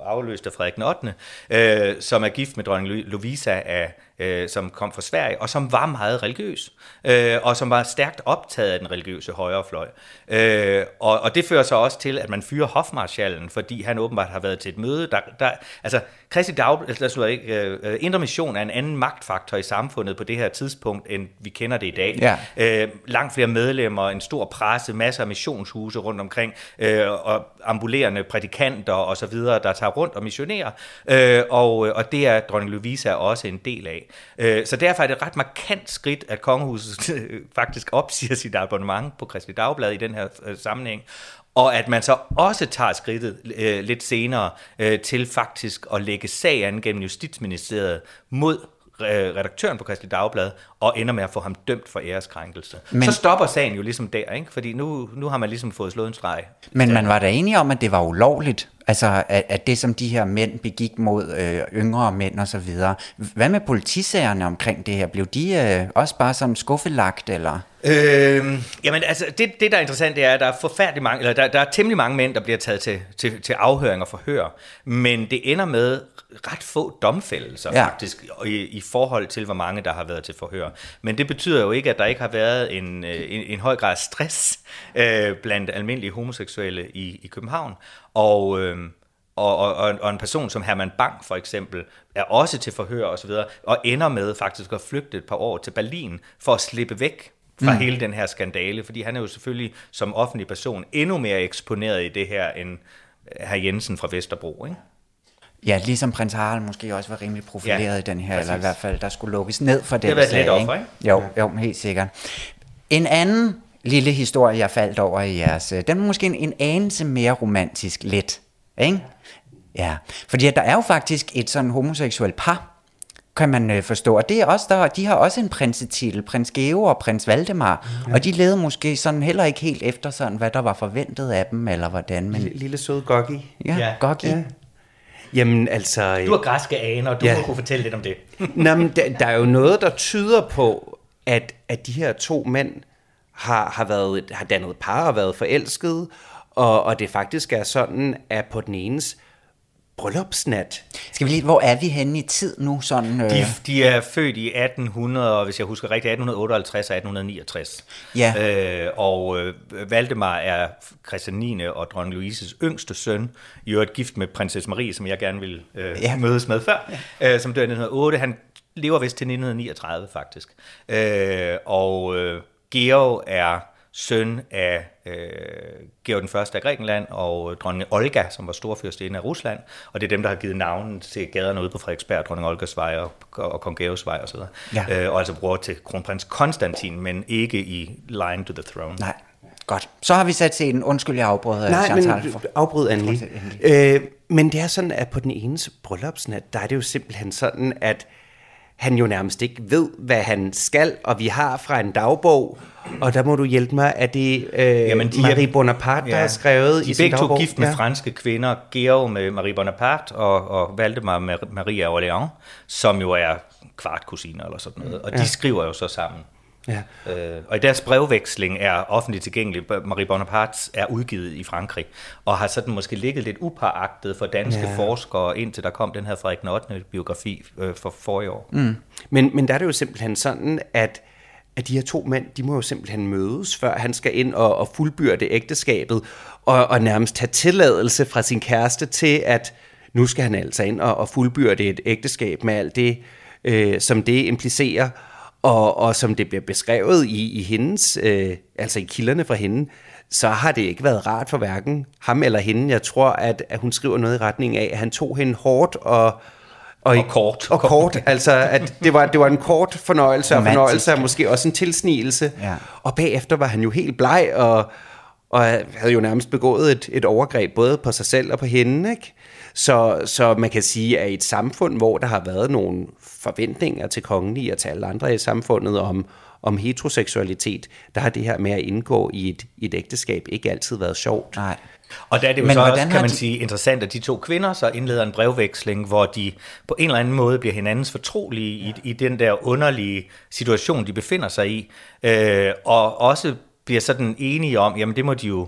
afløst af Frederik 8., øh, som er gift med dronning Lovisa af øh, som kom fra Sverige, og som var meget religiøs, øh, og som var stærkt optaget af den religiøse højrefløj. Øh, og, og det fører så også til, at man fyrer hofmarschallen, fordi han åbenbart har været til et møde. Der, der, altså, Kristi Dag, altså, ikke, øh, Indre Mission er en anden magtfaktor i samfundet på det her tidspunkt, end vi kender det i dag. Ja. Øh, langt flere medlemmer, en stor presse, masser af missionshuse rundt omkring, øh, og ambulerende prædikanter og så videre, der tager rundt og missionerer. Øh, og, og det er dronning Louisa også en del af. Øh, så derfor er det et ret markant skridt, at kongehuset faktisk opsiger sit abonnement på Kristelig Dagblad i den her øh, sammenhæng, og at man så også tager skridtet øh, lidt senere øh, til faktisk at lægge sag an gennem Justitsministeriet mod redaktøren på Kristelig Dagblad, og ender med at få ham dømt for æreskrænkelse. Men, så stopper sagen jo ligesom der, ikke? fordi nu, nu har man ligesom fået slået en streg. Men man var da enige om, at det var ulovligt, altså at, at det som de her mænd begik mod øh, yngre mænd og så videre. Hvad med politisagerne omkring det her? Blev de øh, også bare sådan skuffelagt, eller? Øh, jamen altså, det, det der er interessant, det er, at der er forfærdelig mange, eller der, der er temmelig mange mænd, der bliver taget til, til, til afhøring og forhør, men det ender med ret få domfældelser ja. faktisk, i, i forhold til, hvor mange der har været til forhør. Men det betyder jo ikke, at der ikke har været en, øh, en, en høj grad stress øh, blandt almindelige homoseksuelle i, i København. Og, øh, og, og, og en person som Herman Bang for eksempel er også til forhør og så videre, og ender med faktisk at flygte et par år til Berlin for at slippe væk fra mm. hele den her skandale, fordi han er jo selvfølgelig som offentlig person endnu mere eksponeret i det her end herr Jensen fra Vesterbro, ikke? Ja, ligesom prins Harald måske også var rimelig profileret Ja, i den her, præcis. eller i hvert fald, der skulle lukkes ned for den har været sag, lidt offer, Jo, jo, helt sikkert. En anden lille historie, jeg faldt over i jeres, øh, den er måske en, en anelse mere romantisk lidt, ikke? Ja, fordi der er jo faktisk et sådan homoseksuelt par, kan man øh, forstå. Og det er også der, de har også en prinsetitel, prins Geo og prins Valdemar. Ja. Og de levede måske sådan heller ikke helt efter sådan, hvad der var forventet af dem, eller hvordan. Men Lille, lille søde Goggi. ja, Ja. godt Ja. Jamen altså... Du har græske aner, og du Ja. kunne fortælle lidt om det. Nå, men der, der er jo noget, der tyder på, at, at de her to mænd har, har, været, har dannet par og været forelskede, og, og det faktisk er sådan, at på den enes bryllupsnat, Skal vi lige, hvor er vi henne i tid nu? Sådan, øh, De, de er født i 1800, og hvis jeg husker rigtigt, 1858 og 1869. Ja. Øh, og øh, Valdemar er Christian 9. og dronning Louises yngste søn, i øvrigt gift med prinsesse Marie, som jeg gerne vil øh, ja. mødes med før, ja. øh, som dør i 1908. Han lever vist til 1939 faktisk. Øh, og øh, Georg er søn af øh, Georg den Første af Grækenland og dronning Olga, som var storfyrstinde af Rusland, og det er dem, der har givet navnen til gaderne ude på Frederiksberg, dronning Olgas vej og, og kong Georgs vej osv. Ja. Øh, og altså bror til kronprins Konstantin, men ikke i line to the throne. Nej, godt. Så har vi sat scenen. Undskyld, jeg afbrød øh, Nej, Chantal. men afbryd endelig. Øh, men det er sådan, at på den enes bryllupsnat, der er det jo simpelthen sådan, at han jo nærmest ikke ved, hvad han skal, og vi har fra en dagbog, og der må du hjælpe mig, at det øh, Jamen, de Marie Bonaparte, der har skrevet de i er sin begge to dagbog. gift med Ja. franske kvinder, Georg med Marie Bonaparte og, og Valdemar med Marie af Orléans, som jo er kvartkusiner eller sådan noget, og de Ja. skriver jo så sammen. Ja. Øh, og i deres brevveksling er offentligt tilgængelig. Marie Bonaparte er udgivet i Frankrig, og har sådan måske ligget lidt upåagtet for danske Ja. forskere, indtil der kom den her Frederik den 8. biografi øh, for forrige år. Mm. Men, men der er det jo simpelthen sådan, at, at de her to mænd, de må jo simpelthen mødes, før han skal ind og, og fuldbyrde ægteskabet, og, og nærmest tage tilladelse fra sin kæreste til, at nu skal han altså ind og, og fuldbyrde et ægteskab med alt det, øh, som det implicerer, og, og som det bliver beskrevet i, i hendes, øh, altså i kilderne fra hende, så har det ikke været rart for hverken ham eller hende. Jeg tror, at, at hun skriver noget i retning af, at han tog hende hårdt og, Og kort. Og kort, altså at det var, det var en kort fornøjelse, og Romantisk. fornøjelse er måske også en tilsnigelse. Ja. Og bagefter var han jo helt bleg, og, og havde jo nærmest begået et, et overgreb, både på sig selv og på hende, ikke? Så, så man kan sige, at i et samfund, hvor der har været nogle forventninger til kongelige og til alle andre i samfundet om, om heteroseksualitet, der har det her med at indgå i et, et ægteskab ikke altid været sjovt. Nej. Og der er det jo Men så også, hvordan kan man de- sige, interessant, at de to kvinder så indleder en brevveksling, hvor de på en eller anden måde bliver hinandens fortrolige i, i den der underlige situation, de befinder sig i, øh, og også bliver sådan enige om, jamen det må de jo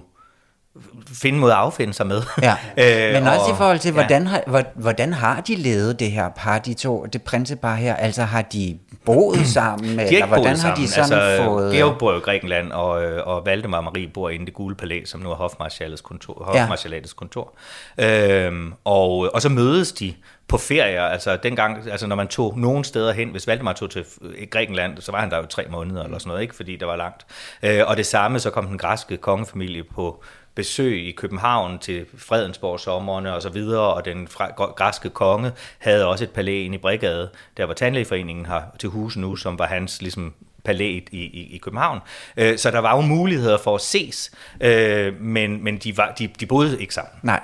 finde måde at affinde sig med. Ja. Øh, Men også og- i forhold til, ja. hvordan har, hvor- hvordan har de levet det her par, de to, det prinsepar her? Altså har de boet sammen? De har eller hvordan har de sammen. sådan altså, fået... Georg bor jo i Grækenland, og, øh, og Valdemar og Marie bor inde i det gule palæ, som nu er hofmarschallets kontor, Ja. hofmarschalatets kontor. Øhm, og, og så mødes de på ferier, altså dengang, altså når man tog nogen steder hen, hvis Valdemar tog til Grækenland, så var han der jo tre måneder eller sådan noget, ikke, fordi der var langt. Øh, og det samme, så kom den græske kongefamilie på besøg i København til Fredensborg sommerne og så videre, og den græske konge havde også et palæ inde i Brigade, der var Tandlægeforeningen har til huse nu, som var hans ligesom palæet i, i, i København. Øh, så der var jo muligheder for at ses, øh, men, men de, var, de, de boede ikke sammen. Nej.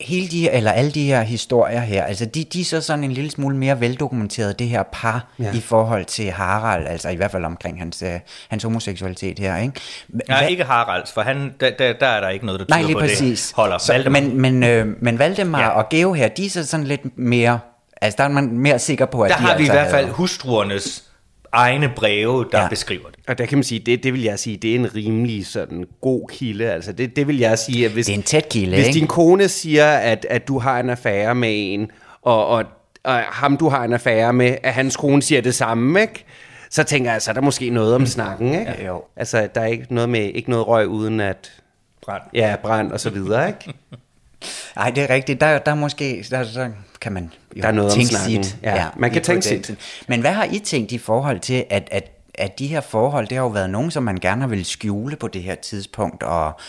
Hele de her, eller alle de her historier her, altså de, de er så sådan en lille smule mere veldokumenteret, det her par, Ja. ja. i forhold til Harald, altså i hvert fald omkring hans, øh, hans homoseksualitet her, ikke? Hva- Nej, ikke Haralds, for han, der, der, der er der ikke noget, der tyder Nej, lige på præcis. det. Holder Så, Valdemar. men, men, øh, men Valdemar Ja. ja. og Geo her, de er så sådan lidt mere, altså der er man mere sikker på, at der de har vi i altså hvert fald havde- hustruernes egne breve, der ja. Ja. beskriver det. Og der kan man sige, det, det vil jeg sige, det er en rimelig sådan god kilde. Altså det, det vil jeg sige, at hvis, Det er en tæt kilde, hvis ikke? din kone siger, at, at du har en affære med en, og, og, og ham du har en affære med, at hans kone siger det samme, ikke? så tænker jeg, så er der måske noget om snakken. Ikke? Ja, jo. Altså der er ikke noget, med, ikke noget røg uden at Brand. ja, brand og så videre. Ikke? Nej, det er rigtigt. Der, der er måske, der, så kan man jo Der er noget tænke sit. Ja, man kan tænke sit. Men hvad har I tænkt i forhold til, at, at at de her forhold, det har jo været nogen, som man gerne har vil skjule på det her tidspunkt, og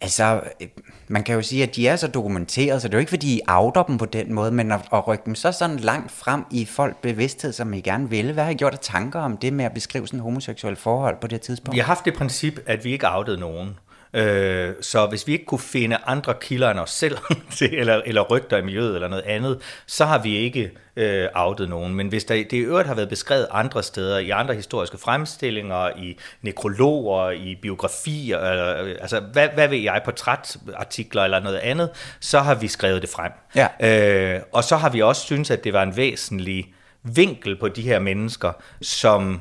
altså, øh, man kan jo sige, at de er så dokumenteret, så det er jo ikke, fordi I outer dem på den måde, men at, at rykke dem så sådan langt frem i folk bevidsthed, som I gerne vil. Hvad har I gjort af tanker om det med at beskrive sådan homoseksuelle forhold på det tidspunkt? Vi har haft det princip, at vi ikke outede nogen. Øh, så hvis vi ikke kunne finde andre kilder end os selv, eller, eller rygter i miljøet eller noget andet, så har vi ikke øh, outet nogen. Men hvis der, det i øvrigt har været beskrevet andre steder, i andre historiske fremstillinger, i nekrologer, i biografier, eller, øh, altså hvad, hvad ved jeg, portrætartikler eller noget andet, så har vi skrevet det frem. Ja. Øh, og så har vi også synes at det var en væsentlig vinkel på de her mennesker, som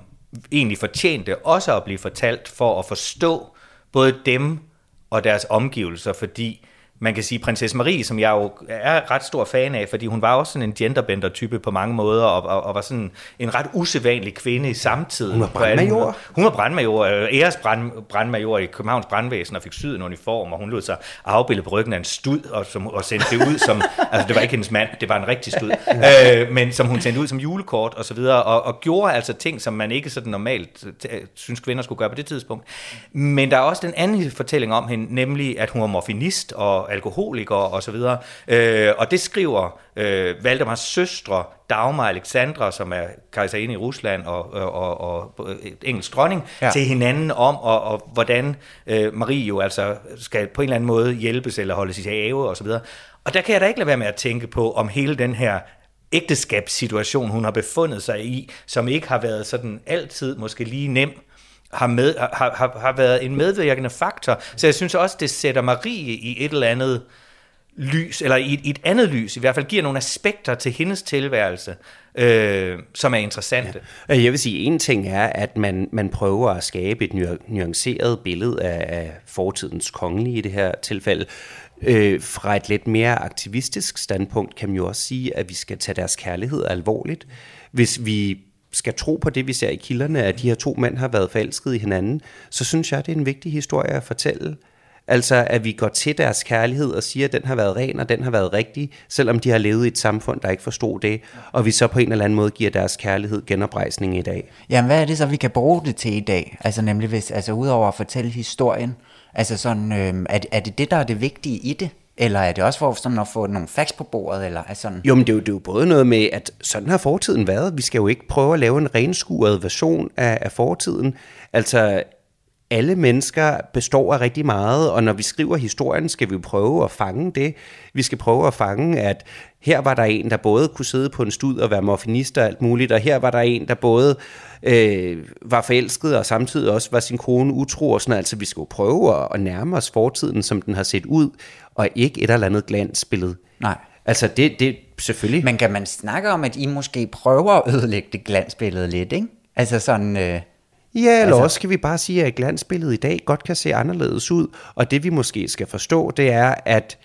egentlig fortjente også at blive fortalt for at forstå både dem og deres omgivelser, fordi man kan sige, prinsesse Marie, som jeg jo er ret stor fan af, fordi hun var også sådan en genderbender-type på mange måder, og, og, og var sådan en ret usædvanlig kvinde i samtiden. Hun var brandmajor. Hun var brandmajor, øh, æresbrandmajor i Københavns Brandvæsen, og fik syet en uniform, og hun lod sig afbilde på ryggen af en stud, og, som, og sendte det ud som, altså det var ikke hendes mand, det var en rigtig stud, øh, men som hun sendte ud som julekort, og så videre, og, og gjorde altså ting, som man ikke sådan normalt øh, synes kvinder skulle gøre på det tidspunkt. Men der er også den anden fortælling om hende, nemlig at hun var morfinist, og alkoholiker og så videre. Øh, og det skriver øh, Valdemars søstre, Dagmar og Alexandra, som er kejserinde i Rusland og, og, og, og engelsk dronning, ja. til hinanden om, og, og hvordan øh, Marie jo altså skal på en eller anden måde hjælpes eller holdes i have og så videre. Og der kan jeg da ikke lade være med at tænke på, om hele den her ægteskabssituation, hun har befundet sig i, som ikke har været sådan altid måske lige nem, har, med, har, har, har været en medvirkende faktor. Så jeg synes også, det sætter Marie i et eller andet lys, eller i et, i et andet lys, i hvert fald giver nogle aspekter til hendes tilværelse, øh, som er interessante. Ja. Jeg vil sige, en ting er, at man, man prøver at skabe et nuanceret billede af, af fortidens kongelige i det her tilfælde. Øh, fra et lidt mere aktivistisk standpunkt kan man jo også sige, at vi skal tage deres kærlighed alvorligt. Hvis vi skal tro på det, vi ser i kilderne, at de her to mænd har været forelskede i hinanden, så synes jeg, det er en vigtig historie at fortælle. Altså, at vi går til deres kærlighed og siger, at den har været ren, og den har været rigtig, selvom de har levet i et samfund, der ikke forstod det, og vi så på en eller anden måde giver deres kærlighed genoprejsning i dag. Jamen, hvad er det så, vi kan bruge det til i dag? Altså, nemlig hvis, altså, udover at fortælle historien, altså sådan, øh, er, er det det, der er det vigtige i det? Eller er det også for sådan at få nogle facts på bordet? Eller er sådan? Jo, men det er jo, det er jo både noget med, at sådan har fortiden været. Vi skal jo ikke prøve at lave en renskuret version af, af fortiden. Altså, alle mennesker består af rigtig meget, og når vi skriver historien, skal vi prøve at fange det. Vi skal prøve at fange, at her var der en, der både kunne sidde på en stud og være morfinist og alt muligt, og her var der en, der både øh, var forelsket og samtidig også var sin kone utro og sådan Altså, vi skal jo prøve at, at nærme os fortiden, som den har set ud, og ikke et eller andet glansbillede. Nej. Altså, det, det selvfølgelig. Men kan man snakke om, at I måske prøver at ødelægge det glansbillede lidt, ikke? Altså sådan... Øh Ja, eller altså, også skal vi bare sige, at glansbilledet i dag godt kan se anderledes ud, og det vi måske skal forstå, det er, at,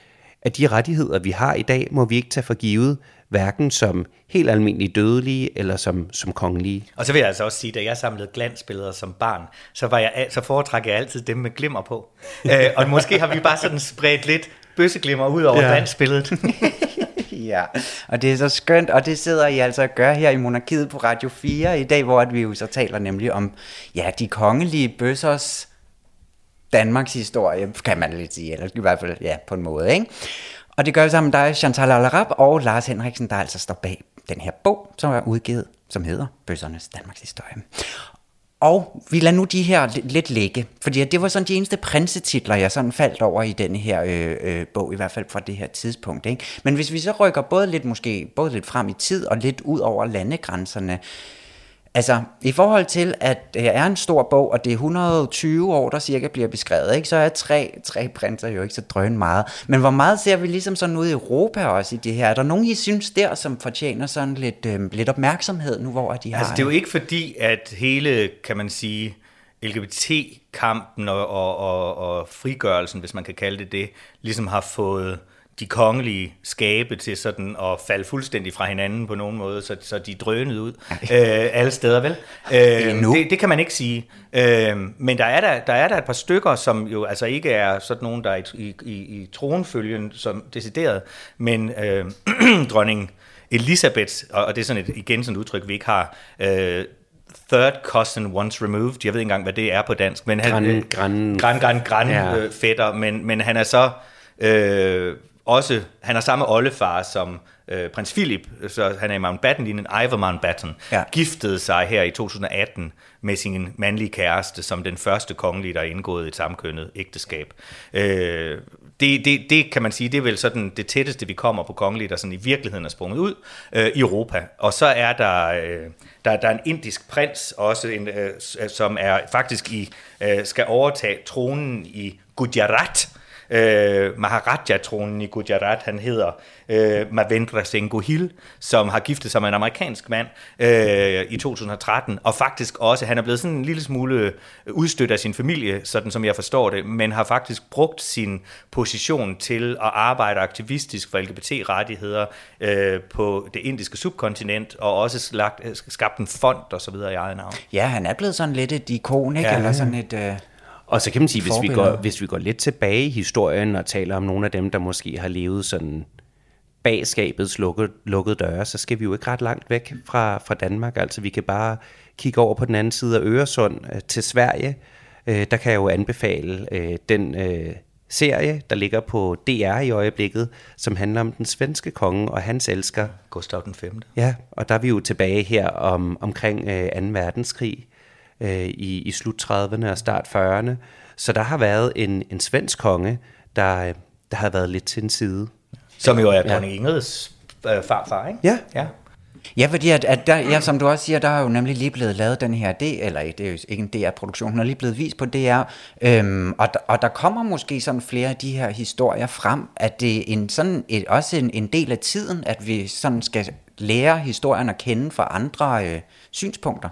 at de rettigheder, vi har i dag, må vi ikke tage for givet, hverken som helt almindelige dødelige eller som, som kongelige. Og så vil jeg altså også sige, at da jeg samlede glansbilleder som barn, så, var jeg, så foretrækker jeg altid dem med glimmer på. øh, og måske har vi bare sådan spredt lidt bøsseglimmer ud over ja. glansbilledet. ja, og det er så skønt, og det sidder I altså at gøre her i Monarkiet på Radio 4 i dag, hvor vi jo så taler nemlig om, ja, de kongelige bøssers Danmarks historie, kan man lidt sige, eller i hvert fald, ja, på en måde, ikke? Og det gør vi sammen med dig, Chantal Alarab og Lars Henriksen, der altså står bag den her bog, som er udgivet, som hedder Bøssernes Danmarks Historie. Og vi lader nu de her lidt ligge, fordi det var sådan de eneste prinsetitler, jeg sådan faldt over i den her øh, øh, bog, i hvert fald fra det her tidspunkt. Ikke? Men hvis vi så rykker både lidt måske både lidt frem i tid og lidt ud over landegrænserne, Altså, i forhold til, at det er en stor bog, og det er 120 år, der cirka bliver beskrevet, ikke? så er tre, tre printer jo ikke så drøn meget. Men hvor meget ser vi ligesom sådan ud i Europa også i det her? Er der nogen, I synes der, som fortjener sådan lidt, øh, lidt opmærksomhed nu, hvor de har... Altså, det er jo ikke fordi, at hele, kan man sige, LGBT-kampen og, og, og, og frigørelsen, hvis man kan kalde det det, ligesom har fået de kongelige skabe til sådan at falde fuldstændig fra hinanden på nogen måde, så, så de drønede ud øh, alle steder, vel? Øh, det, det kan man ikke sige. Øh, men der er der, der er der et par stykker, som jo altså ikke er sådan nogen, der er i, i, i tronfølgen som decideret, men øh, dronning Elisabeth, og, og det er sådan et, igen sådan et udtryk, vi ikke har, øh, third cousin once removed. Jeg ved ikke engang, hvad det er på dansk. Men han, Gran- øh, gran- gran, gran, gran Ja. øh, fætter, men, men han er så øh, også, han har samme oldefar som øh, prins Philip, så han er i Mountbatten-linjen, Ivor Mountbatten, Ja. giftede sig her i 2018 med sin mandlige kæreste, som den første kongelige, der er indgået et samkønnet ægteskab. Øh, det, det, det kan man sige, det er vel sådan det tætteste, vi kommer på kongelige, der sådan i virkeligheden er sprunget ud øh, i Europa. Og så er der, øh, der, der er en indisk prins også, en, øh, som er faktisk i øh, skal overtage tronen i Gujarat, øh, Maharaja-tronen i Gujarat, han hedder øh, Mavendra Singh Gohil, som har giftet sig med en amerikansk mand øh, i 2013, og faktisk også, han er blevet sådan en lille smule udstødt af sin familie, sådan som jeg forstår det, men har faktisk brugt sin position til at arbejde aktivistisk for LGBT-rettigheder øh, på det indiske subkontinent, og også lagt, øh, skabt en fond og så videre i eget navn. Ja, han er blevet sådan lidt et ikon, ikke? Ja. Eller sådan et... Øh, Og så kan man sige, hvis vi, går, hvis vi går lidt tilbage i historien og taler om nogle af dem, der måske har levet sådan bag skabets lukkede, lukkede døre, så skal vi jo ikke ret langt væk fra, fra Danmark. Altså vi kan bare kigge over på den anden side af Øresund øh, til Sverige. Øh, der kan jeg jo anbefale øh, den øh, serie, der ligger på DR i øjeblikket, som handler om den svenske konge og hans elsker. Gustav den 5. Ja, og der er vi jo tilbage her om, omkring øh, 2. verdenskrig øh, i, i slut 30'erne og start 40'erne. Så der har været en, en svensk konge, der, øh, der har været lidt til en side. Som jo er dronning Ingrids øh, farfar, ikke? Ja. ja. Ja, fordi at, at der, ja, som du også siger, der er jo nemlig lige blevet lavet den her, D, eller det er jo ikke en DR-produktion, den er lige blevet vist på DR, øhm, og, der, og der kommer måske sådan flere af de her historier frem, at det er en, sådan et, også en, en del af tiden, at vi sådan skal lære historien at kende fra andre øh, synspunkter.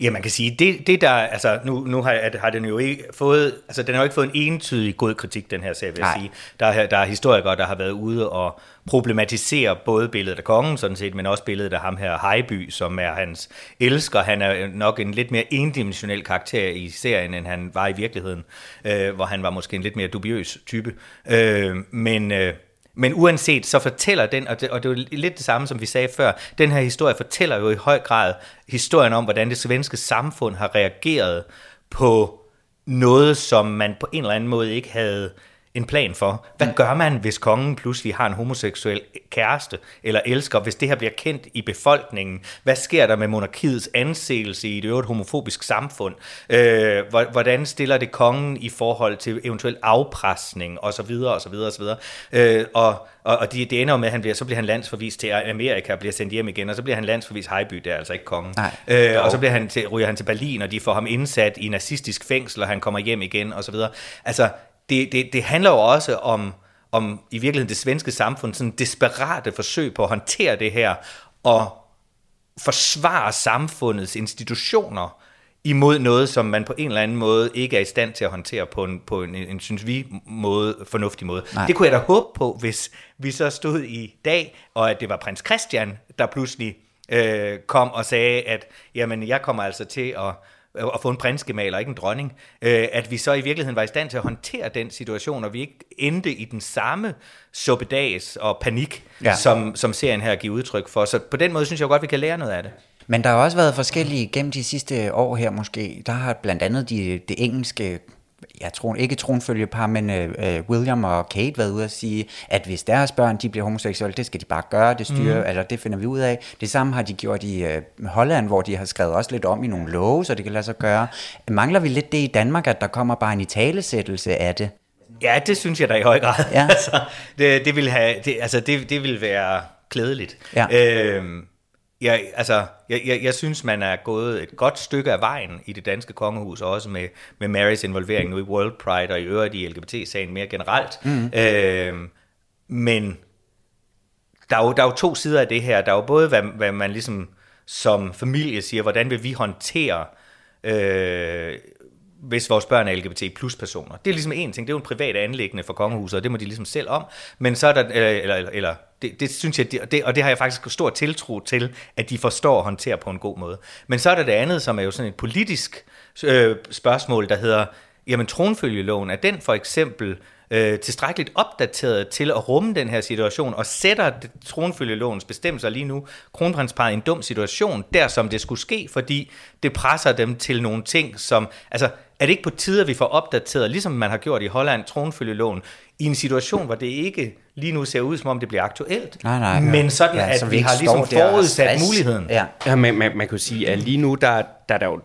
Ja, man kan sige, det, det der, altså nu, nu har, har den jo ikke fået, altså den har jo ikke fået en entydig god kritik, den her sag, vil jeg Nej. sige. Der, er- der er historikere, der har været ude og problematisere både billedet af kongen, sådan set, men også billedet af ham her, Hejby, som er hans elsker. Han er nok en lidt mere endimensionel karakter i serien, end han var i virkeligheden, øh, hvor han var måske en lidt mere dubiøs type. Øh, men... Øh, men uanset, så fortæller den, og det, og det er jo lidt det samme, som vi sagde før, den her historie fortæller jo i høj grad historien om, hvordan det svenske samfund har reageret på noget, som man på en eller anden måde ikke havde en plan for. Hvad gør man, hvis kongen pludselig har en homoseksuel kæreste eller elsker, hvis det her bliver kendt i befolkningen? Hvad sker der med monarkiets anseelse i et øvrigt homofobisk samfund? Øh, hvor- hvordan stiller det kongen i forhold til eventuel afpresning og så videre og så videre og så videre? Øh, og og, og det, det ender jo med, at han bliver, så bliver han landsforvist til Amerika og bliver sendt hjem igen, og så bliver han landsforvist Hejby, det er altså ikke kongen. Nej. Øh, og så bliver han til, ryger han til Berlin, og de får ham indsat i nazistisk fængsel, og han kommer hjem igen, og så videre. Altså, det, det, det handler jo også om, om i virkeligheden det svenske samfund, sådan desperate forsøg på at håndtere det her, og forsvare samfundets institutioner imod noget, som man på en eller anden måde ikke er i stand til at håndtere på en, på en, en synes vi, måde, fornuftig måde. Nej. Det kunne jeg da håbe på, hvis vi så stod i dag, og at det var prins Christian, der pludselig øh, kom og sagde, at jamen, jeg kommer altså til at at få en prinsgemal og ikke en dronning, øh, at vi så i virkeligheden var i stand til at håndtere den situation, og vi ikke endte i den samme suppedags og panik, Ja. som, som serien her giver udtryk for. Så på den måde synes jeg godt, vi kan lære noget af det. Men der har også været forskellige gennem de sidste år her måske. Der har blandt andet de, det engelske, jeg tror ikke tronfølgepar, men øh, øh, William og Kate været ude at sige, at hvis deres børn de bliver homoseksuelle, det skal de bare gøre, det styrer, mm. eller det finder vi ud af. Det samme har de gjort i øh, Holland, hvor de har skrevet også lidt om i nogle love, så det kan lade sig gøre. Mangler vi lidt det i Danmark, at der kommer bare en italesættelse af det? Ja, det synes jeg da i høj grad. Ja. altså, det, det, vil have, det, altså, det, det vil være klædeligt. Ja. Øhm, jeg, altså, jeg, jeg, jeg synes, man er gået et godt stykke af vejen i det danske kongehus, også med, med Marys involvering nu i World Pride og i øvrigt i LGBT-sagen mere generelt. Mm. Øhm, men der er, jo, der er jo to sider af det her. Der er jo både, hvad, hvad man ligesom som familie siger, hvordan vil vi håndtere, øh, hvis vores børn er LGBT plus personer. Det er ligesom en ting, det er jo en privat anlæggende for kongehuset, og det må de ligesom selv om. Men så er der, øh, eller, eller, eller, det, det synes jeg, det, det, og det har jeg faktisk stor tiltro til, at de forstår og håndterer på en god måde. Men så er der det andet, som er jo sådan et politisk øh, spørgsmål, der hedder, jamen tronfølgeloven, er den for eksempel øh, tilstrækkeligt opdateret til at rumme den her situation, og sætter tronfølgelovens bestemmelser lige nu kronprinsparet i en dum situation, der som det skulle ske, fordi det presser dem til nogle ting, som, altså, er det ikke på tide, at vi får opdateret, ligesom man har gjort i Holland, tronfølgeloven, i en situation, hvor det ikke lige nu ser ud, som om det bliver aktuelt, Nej, nej. men sådan, Ja, at så vi vi har ligesom forudsat muligheden. Ja. Ja, man, man, man kan jo sige, at lige nu, der, der er der jo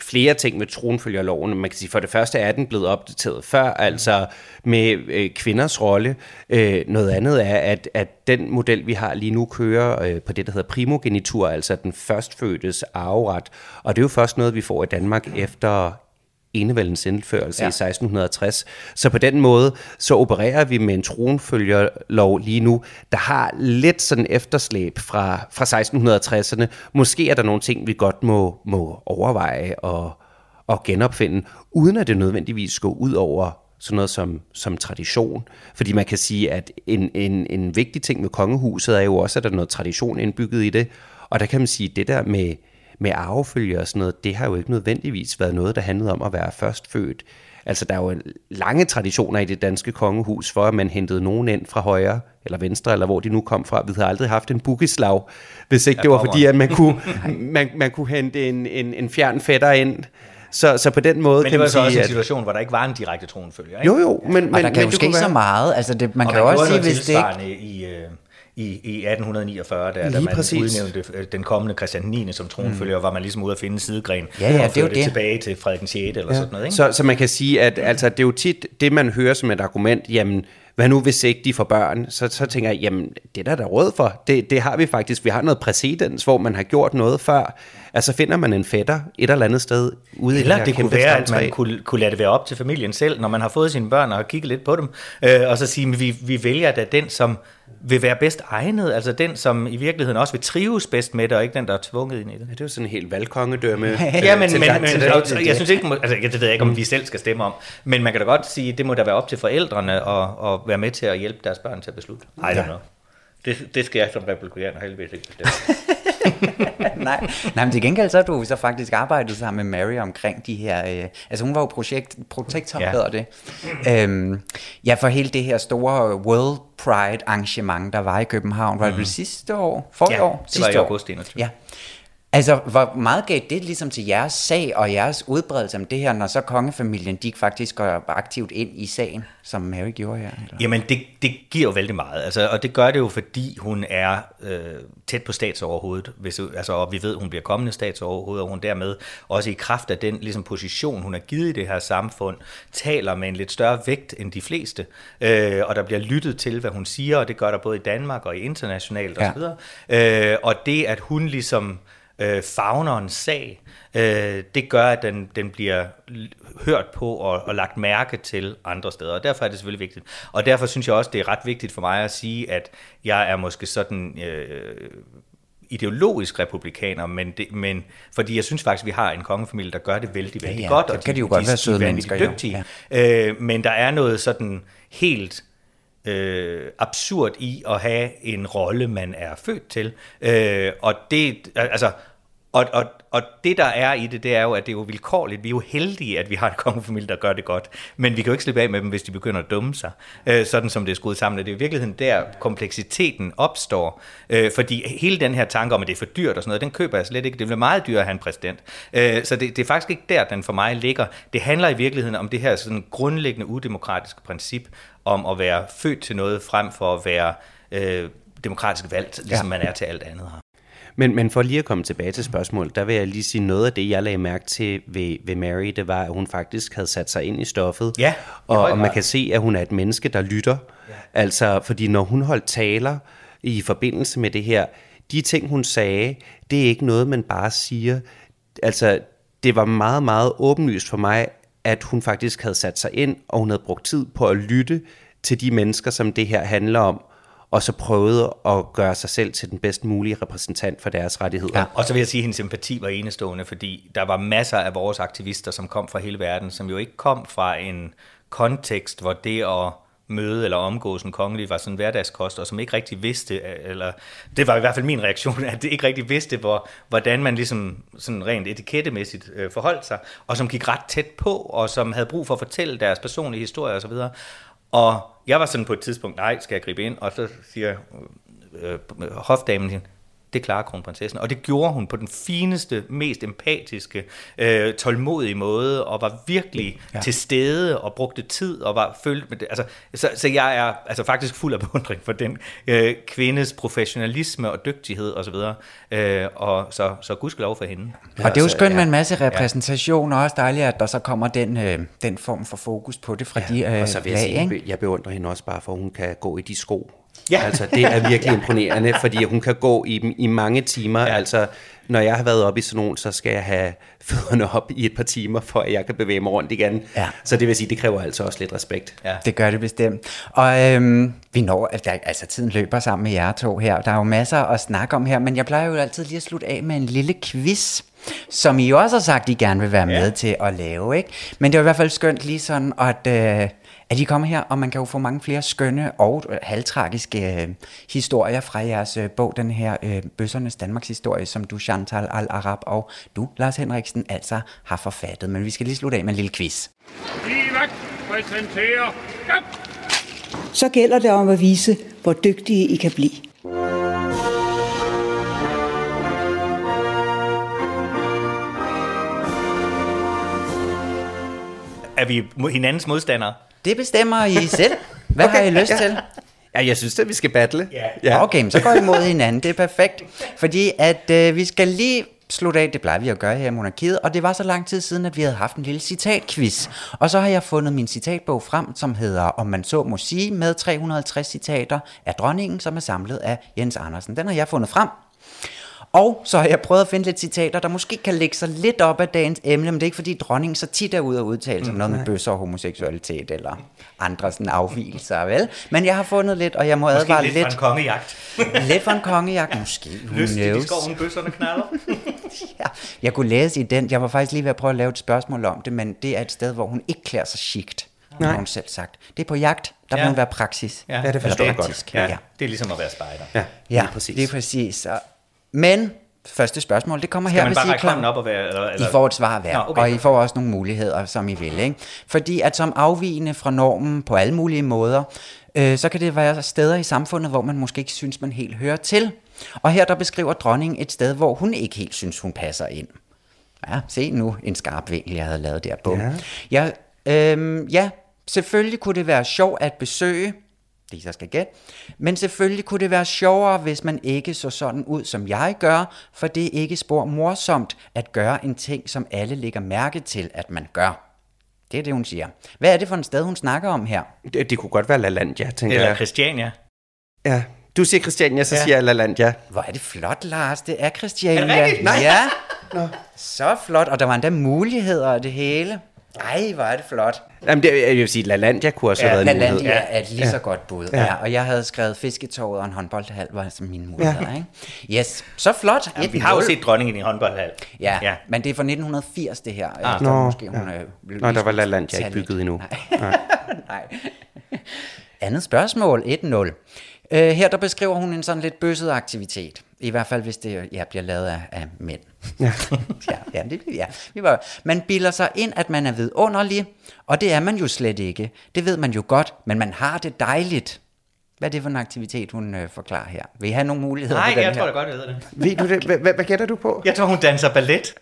flere ting med tronfølgerloven. Man kan sige, for det første er den blevet opdateret før, altså med øh, kvinders rolle. Øh, noget andet er, at, at den model, vi har lige nu, kører øh, på det, der hedder primogenitur, altså den førstfødtes arveret. Og det er jo først noget, vi får i Danmark efter enevældens indførelse ja. I 1660. Så på den måde, så opererer vi med en tronfølgerlov lige nu, der har lidt sådan efterslæb fra, fra 1660'erne. Måske er der nogle ting, vi godt må, må overveje og, og genopfinde, uden at det nødvendigvis går ud over sådan noget som, som tradition. Fordi man kan sige, at en, en, en vigtig ting med kongehuset er jo også, at der er noget tradition indbygget i det. Og der kan man sige, at det der med, med arvefølge og sådan noget, det har jo ikke nødvendigvis været noget, der handlede om at være førstfødt. Altså, der er jo lange traditioner i det danske kongehus for, at man hentede nogen ind fra højre eller venstre, eller hvor de nu kom fra. Vi havde aldrig haft en bukislag, hvis ikke det var fordi, at man kunne, man, man kunne hente en, en, en fjern fætter ind. Så, så på den måde Men kan det var man så også sige, en at... situation, hvor der ikke var en direkte tronfølger. Ikke? Jo, jo, men, men, Og der kan men jo ske så meget. Altså det, man og kan jo man også sige, hvis det ikke... i, øh, i, i 1849, der, da man præcis. udnævnte øh, den kommende Christian 9. som tronfølger, var man ligesom ude at finde en sidegren Ja, ja, og det det. tilbage til Frederik den 6. eller sådan noget. Ikke? Så, så man kan sige, at altså, det er jo tit det, man hører som et argument, jamen, hvad nu hvis ikke de får børn? Så, så tænker jeg, jamen, det er der der er råd for. Det, det har vi faktisk. Vi har noget præcedens, hvor man har gjort noget før. Altså finder man en fætter et eller andet sted ude i Eller her det kunne kæmpe være, at man kunne, kunne lade det være op til familien selv, når man har fået sine børn og har kigget lidt på dem, øh, og så sige, vi, vi vælger da den, som vil være bedst egnet, altså den, som i virkeligheden også vil trives bedst med det, og ikke den, der er tvunget ind i det. Ja, det er jo sådan en helt valgkongedømme. Ja, men, men, men det. jeg, synes ikke, altså, jeg, det ved jeg ikke, om vi selv skal stemme om, men man kan da godt sige, det må da være op til forældrene at, at være med til at hjælpe deres børn til at beslutte. I don't know. Det, det skal jeg som republikaner heldigvis ikke bestemme. nej, nej, men til gengæld så har du så faktisk arbejdet sammen med Mary omkring de her, øh, altså hun var jo projekt, protektor, Ja. ja. hedder det. Øhm, ja, for hele det her store World Pride arrangement, der var i København, var det vel sidste år? For Ja, år? det var Sidste i år. august 21. Ja. Altså, hvor meget gav det ligesom til jeres sag og jeres udbredelse om det her, når så kongefamilien, de faktisk går aktivt ind i sagen, som Mary gjorde her? Eller? Jamen, det, det giver jo vældig meget, altså, og det gør det jo, fordi hun er øh, tæt på statsoverhovedet, hvis, altså, og vi ved, hun bliver kommende statsoverhoved, og hun dermed også i kraft af den ligesom, position, hun har givet i det her samfund, taler med en lidt større vægt end de fleste, øh, og der bliver lyttet til, hvad hun siger, og det gør der både i Danmark og i internationalt Ja. osv., øh, og det, at hun ligesom øh, fagner en sag, øh, det gør, at den, den bliver hørt på og, og lagt mærke til andre steder, og derfor er det selvfølgelig vigtigt. Og derfor synes jeg også, det er ret vigtigt for mig at sige, at jeg er måske sådan... Øh, ideologisk republikaner, men, det, men fordi jeg synes faktisk, vi har en kongefamilie, der gør det vældig, vældig ja, godt, det og kan de jo godt være søde er vanvittigt mennesker, dygtige. Øh, men der er noget sådan helt øh, absurd i at have en rolle, man er født til. Øh, og det, altså, og, og, og det, der er i det, det er jo, at det er jo vilkårligt. Vi er jo heldige, at vi har en kongefamilie, der gør det godt. Men vi kan jo ikke slippe af med dem, hvis de begynder at dumme sig. Øh, sådan som det er skruet sammen. Det er i virkeligheden der, kompleksiteten opstår. Øh, fordi hele den her tanke om, at det er for dyrt og sådan noget, den køber jeg slet ikke. Det bliver meget dyrere at have en præsident. Øh, så det, det er faktisk ikke der, den for mig ligger. Det handler i virkeligheden om det her sådan grundlæggende udemokratiske princip om at være født til noget, frem for at være øh, demokratisk valgt, ligesom ja. man er til alt andet her. Men, men for lige at komme tilbage til spørgsmålet, der vil jeg lige sige noget af det, jeg lagde mærke til ved, ved Mary, det var, at hun faktisk havde sat sig ind i stoffet. Ja, og, og man kan se, at hun er et menneske, der lytter. Ja. Altså, fordi når hun holdt taler i forbindelse med det her, de ting, hun sagde, det er ikke noget, man bare siger. Altså, det var meget, meget åbenlyst for mig, at hun faktisk havde sat sig ind, og hun havde brugt tid på at lytte til de mennesker, som det her handler om, og så prøvede at gøre sig selv til den bedst mulige repræsentant for deres rettigheder. Ja. Og så vil jeg sige, at hendes sympati var enestående, fordi der var masser af vores aktivister, som kom fra hele verden, som jo ikke kom fra en kontekst, hvor det at møde eller omgås en kongelig var sådan hverdagskost, og som ikke rigtig vidste, eller det var i hvert fald min reaktion, at det ikke rigtig vidste, hvor, hvordan man ligesom sådan rent etikettemæssigt øh, forholdt sig, og som gik ret tæt på, og som havde brug for at fortælle deres personlige historier osv., Og jeg var sådan på et tidspunkt, nej, skal jeg gribe ind? Og så siger øh, øh hofdamen, det klarer kronprinsessen. Og det gjorde hun på den fineste, mest empatiske, øh, tålmodige måde, og var virkelig ja. til stede, og brugte tid, og var følt med det. Altså, så, så jeg er altså faktisk fuld af beundring for den øh, kvindes professionalisme og dygtighed osv. Og, øh, og så, så gudskelov for hende. Og det er jo skønt ja. med en masse repræsentation, og også dejligt, at der så kommer den, øh, den form for fokus på det fra de øh, Og så vil jeg lag, sige, jeg beundrer hende også bare, for hun kan gå i de sko. Ja. Altså, det er virkelig imponerende, fordi hun kan gå i dem i mange timer. Ja. Altså, når jeg har været oppe i sådan nogen, så skal jeg have fødderne op i et par timer, for at jeg kan bevæge mig rundt igen. Ja. Så det vil sige, det kræver altså også lidt respekt. Ja. Det gør det bestemt. Og øhm, vi når, altså, altså tiden løber sammen med jer to her. Der er jo masser at snakke om her, men jeg plejer jo altid lige at slutte af med en lille quiz, som I også har sagt, I gerne vil være med Ja. til at lave, ikke? Men det er jo i hvert fald skønt lige sådan, at, øh, at I kommer her, og man kan jo få mange flere skønne og halvtragiske øh, historier fra jeres øh, bog, den her øh, Bøssernes Danmarks historie, som du, Chantal Al-Arab, og du, Lars Henriksen, altså har forfattet. Men vi skal lige slutte af med en lille quiz. Livac præsenterer... Så gælder det om at vise, hvor dygtige I kan blive. Er vi hinandens modstandere? Det bestemmer I selv. Hvad okay, har I lyst ja. til? Ja, jeg synes, at vi skal battle. Ja. Ja. Okay, så går I mod hinanden. Det er perfekt. Fordi at øh, vi skal lige slutte af, det plejer vi at gøre her i Monarkiet, og det var så lang tid siden, at vi havde haft en lille citatquiz. Og så har jeg fundet min citatbog frem, som hedder Om man så må sige, med 350 citater af dronningen, som er samlet af Jens Andersen. Den har jeg fundet frem. Og så har jeg prøvet at finde lidt citater, der måske kan lægge sig lidt op af dagens emne, men det er ikke fordi dronningen så tit er ude og udtale sig om noget med bøsser og homoseksualitet eller andre sådan afvielser, vel? Men jeg har fundet lidt, og jeg må Måske advare lidt, lidt, lidt. for en kongejagt. lidt for en kongejagt, måske. Lystigt i skoven, bøsserne knaller. Ja, jeg kunne læse i den, jeg var faktisk lige ved at prøve at lave et spørgsmål om det, men det er et sted, hvor hun ikke klæder sig chict, har hun selv sagt. Det er på jagt, der Ja. må være praksis. Ja, det forstår jeg godt. Ja, ja. det er ligesom at være spejder. Ja, Ja, lige præcis. det er præcis. Og- Men første spørgsmål, det kommer Skal her, man hvis bare I række hånden op og være... Eller, eller? I får et svar hver, Nå, okay. og I får også nogle muligheder, som I vil. Ikke? Fordi at som afvigende fra normen på alle mulige måder, øh, så kan det være steder i samfundet, hvor man måske ikke synes, man helt hører til. Og her der beskriver dronningen et sted, hvor hun ikke helt synes, hun passer ind. Ja, se nu en skarp vinkel, jeg havde lavet der. Bum. Ja. Ja, øhm, ja, selvfølgelig kunne det være sjovt at besøge, det jeg skal gætte, men selvfølgelig kunne det være sjovere, hvis man ikke så sådan ud, som jeg gør, for det er ikke spor morsomt at gøre en ting, som alle lægger mærke til, at man gør. Det er det, hun siger. Hvad er det for en sted, hun snakker om her? Det, det kunne godt være LaLandia, tænker Eller jeg. Christiania. Ja. Du siger Christiania, så Ja. siger jeg LaLandia. Hvor er det flot, Lars. Det er Christiania. Er det rigtigt? Nej. Ja. Så flot, og der var endda muligheder og det hele. Ej, hvor er det flot. Jamen, det, jeg vil sige, LaLandia kunne også Ja, have været en mulighed. LaLandia er et lige så godt bud. Ja. Ja. Ja, og jeg havde skrevet fisketåret og en håndboldhal, var altså mine muligheder. Ja. Ikke? Yes, så flot. Ja, vi har jo set dronningen i håndboldhal. Ja, ja. ja, men det er fra 1980, det her. Ah. Nå, måske, hun, ja. øh, lige Nå, der var skulle LaLandia ikke bygget endnu. Nej. Nej. Andet spørgsmål, 1-0. Øh, her der beskriver hun en sådan lidt bøsset aktivitet. I hvert fald, hvis det ja, bliver lavet af, af mænd. Ja. ja, ja, det, ja. Vi var, man bilder sig ind, at man er vidunderlig, og det er man jo slet ikke. Det ved man jo godt, men man har det dejligt. Hvad er det for en aktivitet, hun øh, forklarer her? Vil I have nogle muligheder Nej, jeg her? tror da godt, jeg ved det. Ved du det? Hvad, hvad, gætter du på? Jeg tror, hun danser ballet.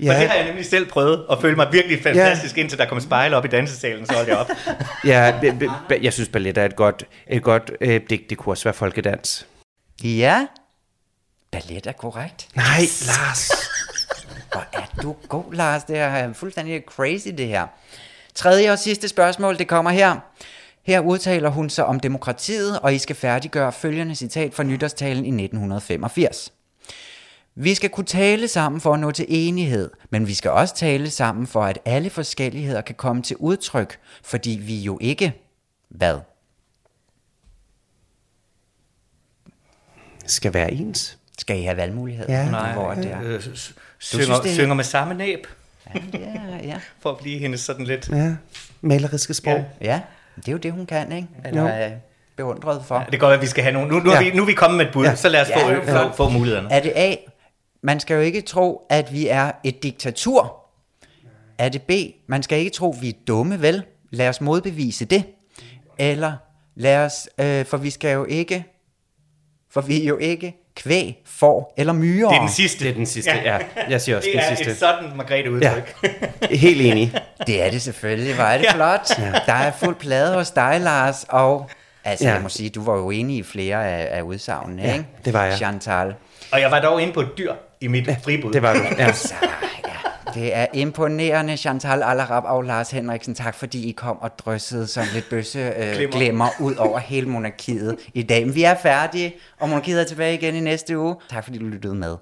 Ja. Og det har jeg nemlig selv prøvet, og følte mig virkelig fantastisk, ja. indtil der kom spejle op i dansesalen, så holdt jeg op. Ja, b- b- b- jeg synes, ballet er et godt, et godt øh, det, det kunne også være folkedans. Ja, ballet er korrekt. Nej, Lars. Hvor er du god, Lars. Det er fuldstændig crazy, det her. Tredje og sidste spørgsmål, det kommer her. Her udtaler hun sig om demokratiet, og I skal færdiggøre følgende citat fra nytårstalen i 1985. Vi skal kunne tale sammen for at nå til enighed, men vi skal også tale sammen for, at alle forskelligheder kan komme til udtryk, fordi vi jo ikke... Hvad? Skal være ens. Skal I have valgmuligheder? Ja. Nej, Hvor er det er? øh, s- synes, synger, det er- synger med samme næb, Ja, ja. for at blive hendes sådan lidt... Ja, maleriske sprog. Ja. Ja, det er jo det, hun kan, ikke? Eller Jo. er beundret for. Ja, det kan godt at vi skal have nogle... Nu, nu, ja. er, Ja. vi, nu er vi kommet med et bud, ja. Ja. så lad os Ja, få, er få, få mulighederne. Er det A, man skal jo ikke tro, at vi er et diktatur? Er det B, man skal ikke tro, vi er dumme, vel? Lad os modbevise det. Eller lad os, øh, for vi skal jo ikke, for vi er jo ikke kvæg, får eller myrer. Det er den sidste. Det er den sidste, ja. Jeg siger også det den er sidste. et sådan Margrethe udtryk. Ja. Helt enig. Det er det selvfølgelig. Hvor er det flot. Ja. Der er fuld plade hos dig, Lars. Og altså, Ja. ja. jeg må sige, du var jo enig i flere af, af udsagnene, Ja, ikke? det var jeg. Chantal. Og jeg var dog inde på et dyr i mit fribud. Det var du. Ja. Det er imponerende, Chantal Alarab og Lars Henriksen. Tak fordi I kom og dryssede sådan lidt bøsse øh, glemmer ud over hele monarkiet i dag. Men vi er færdige, og monarkiet er tilbage igen i næste uge. Tak fordi du lyttede med.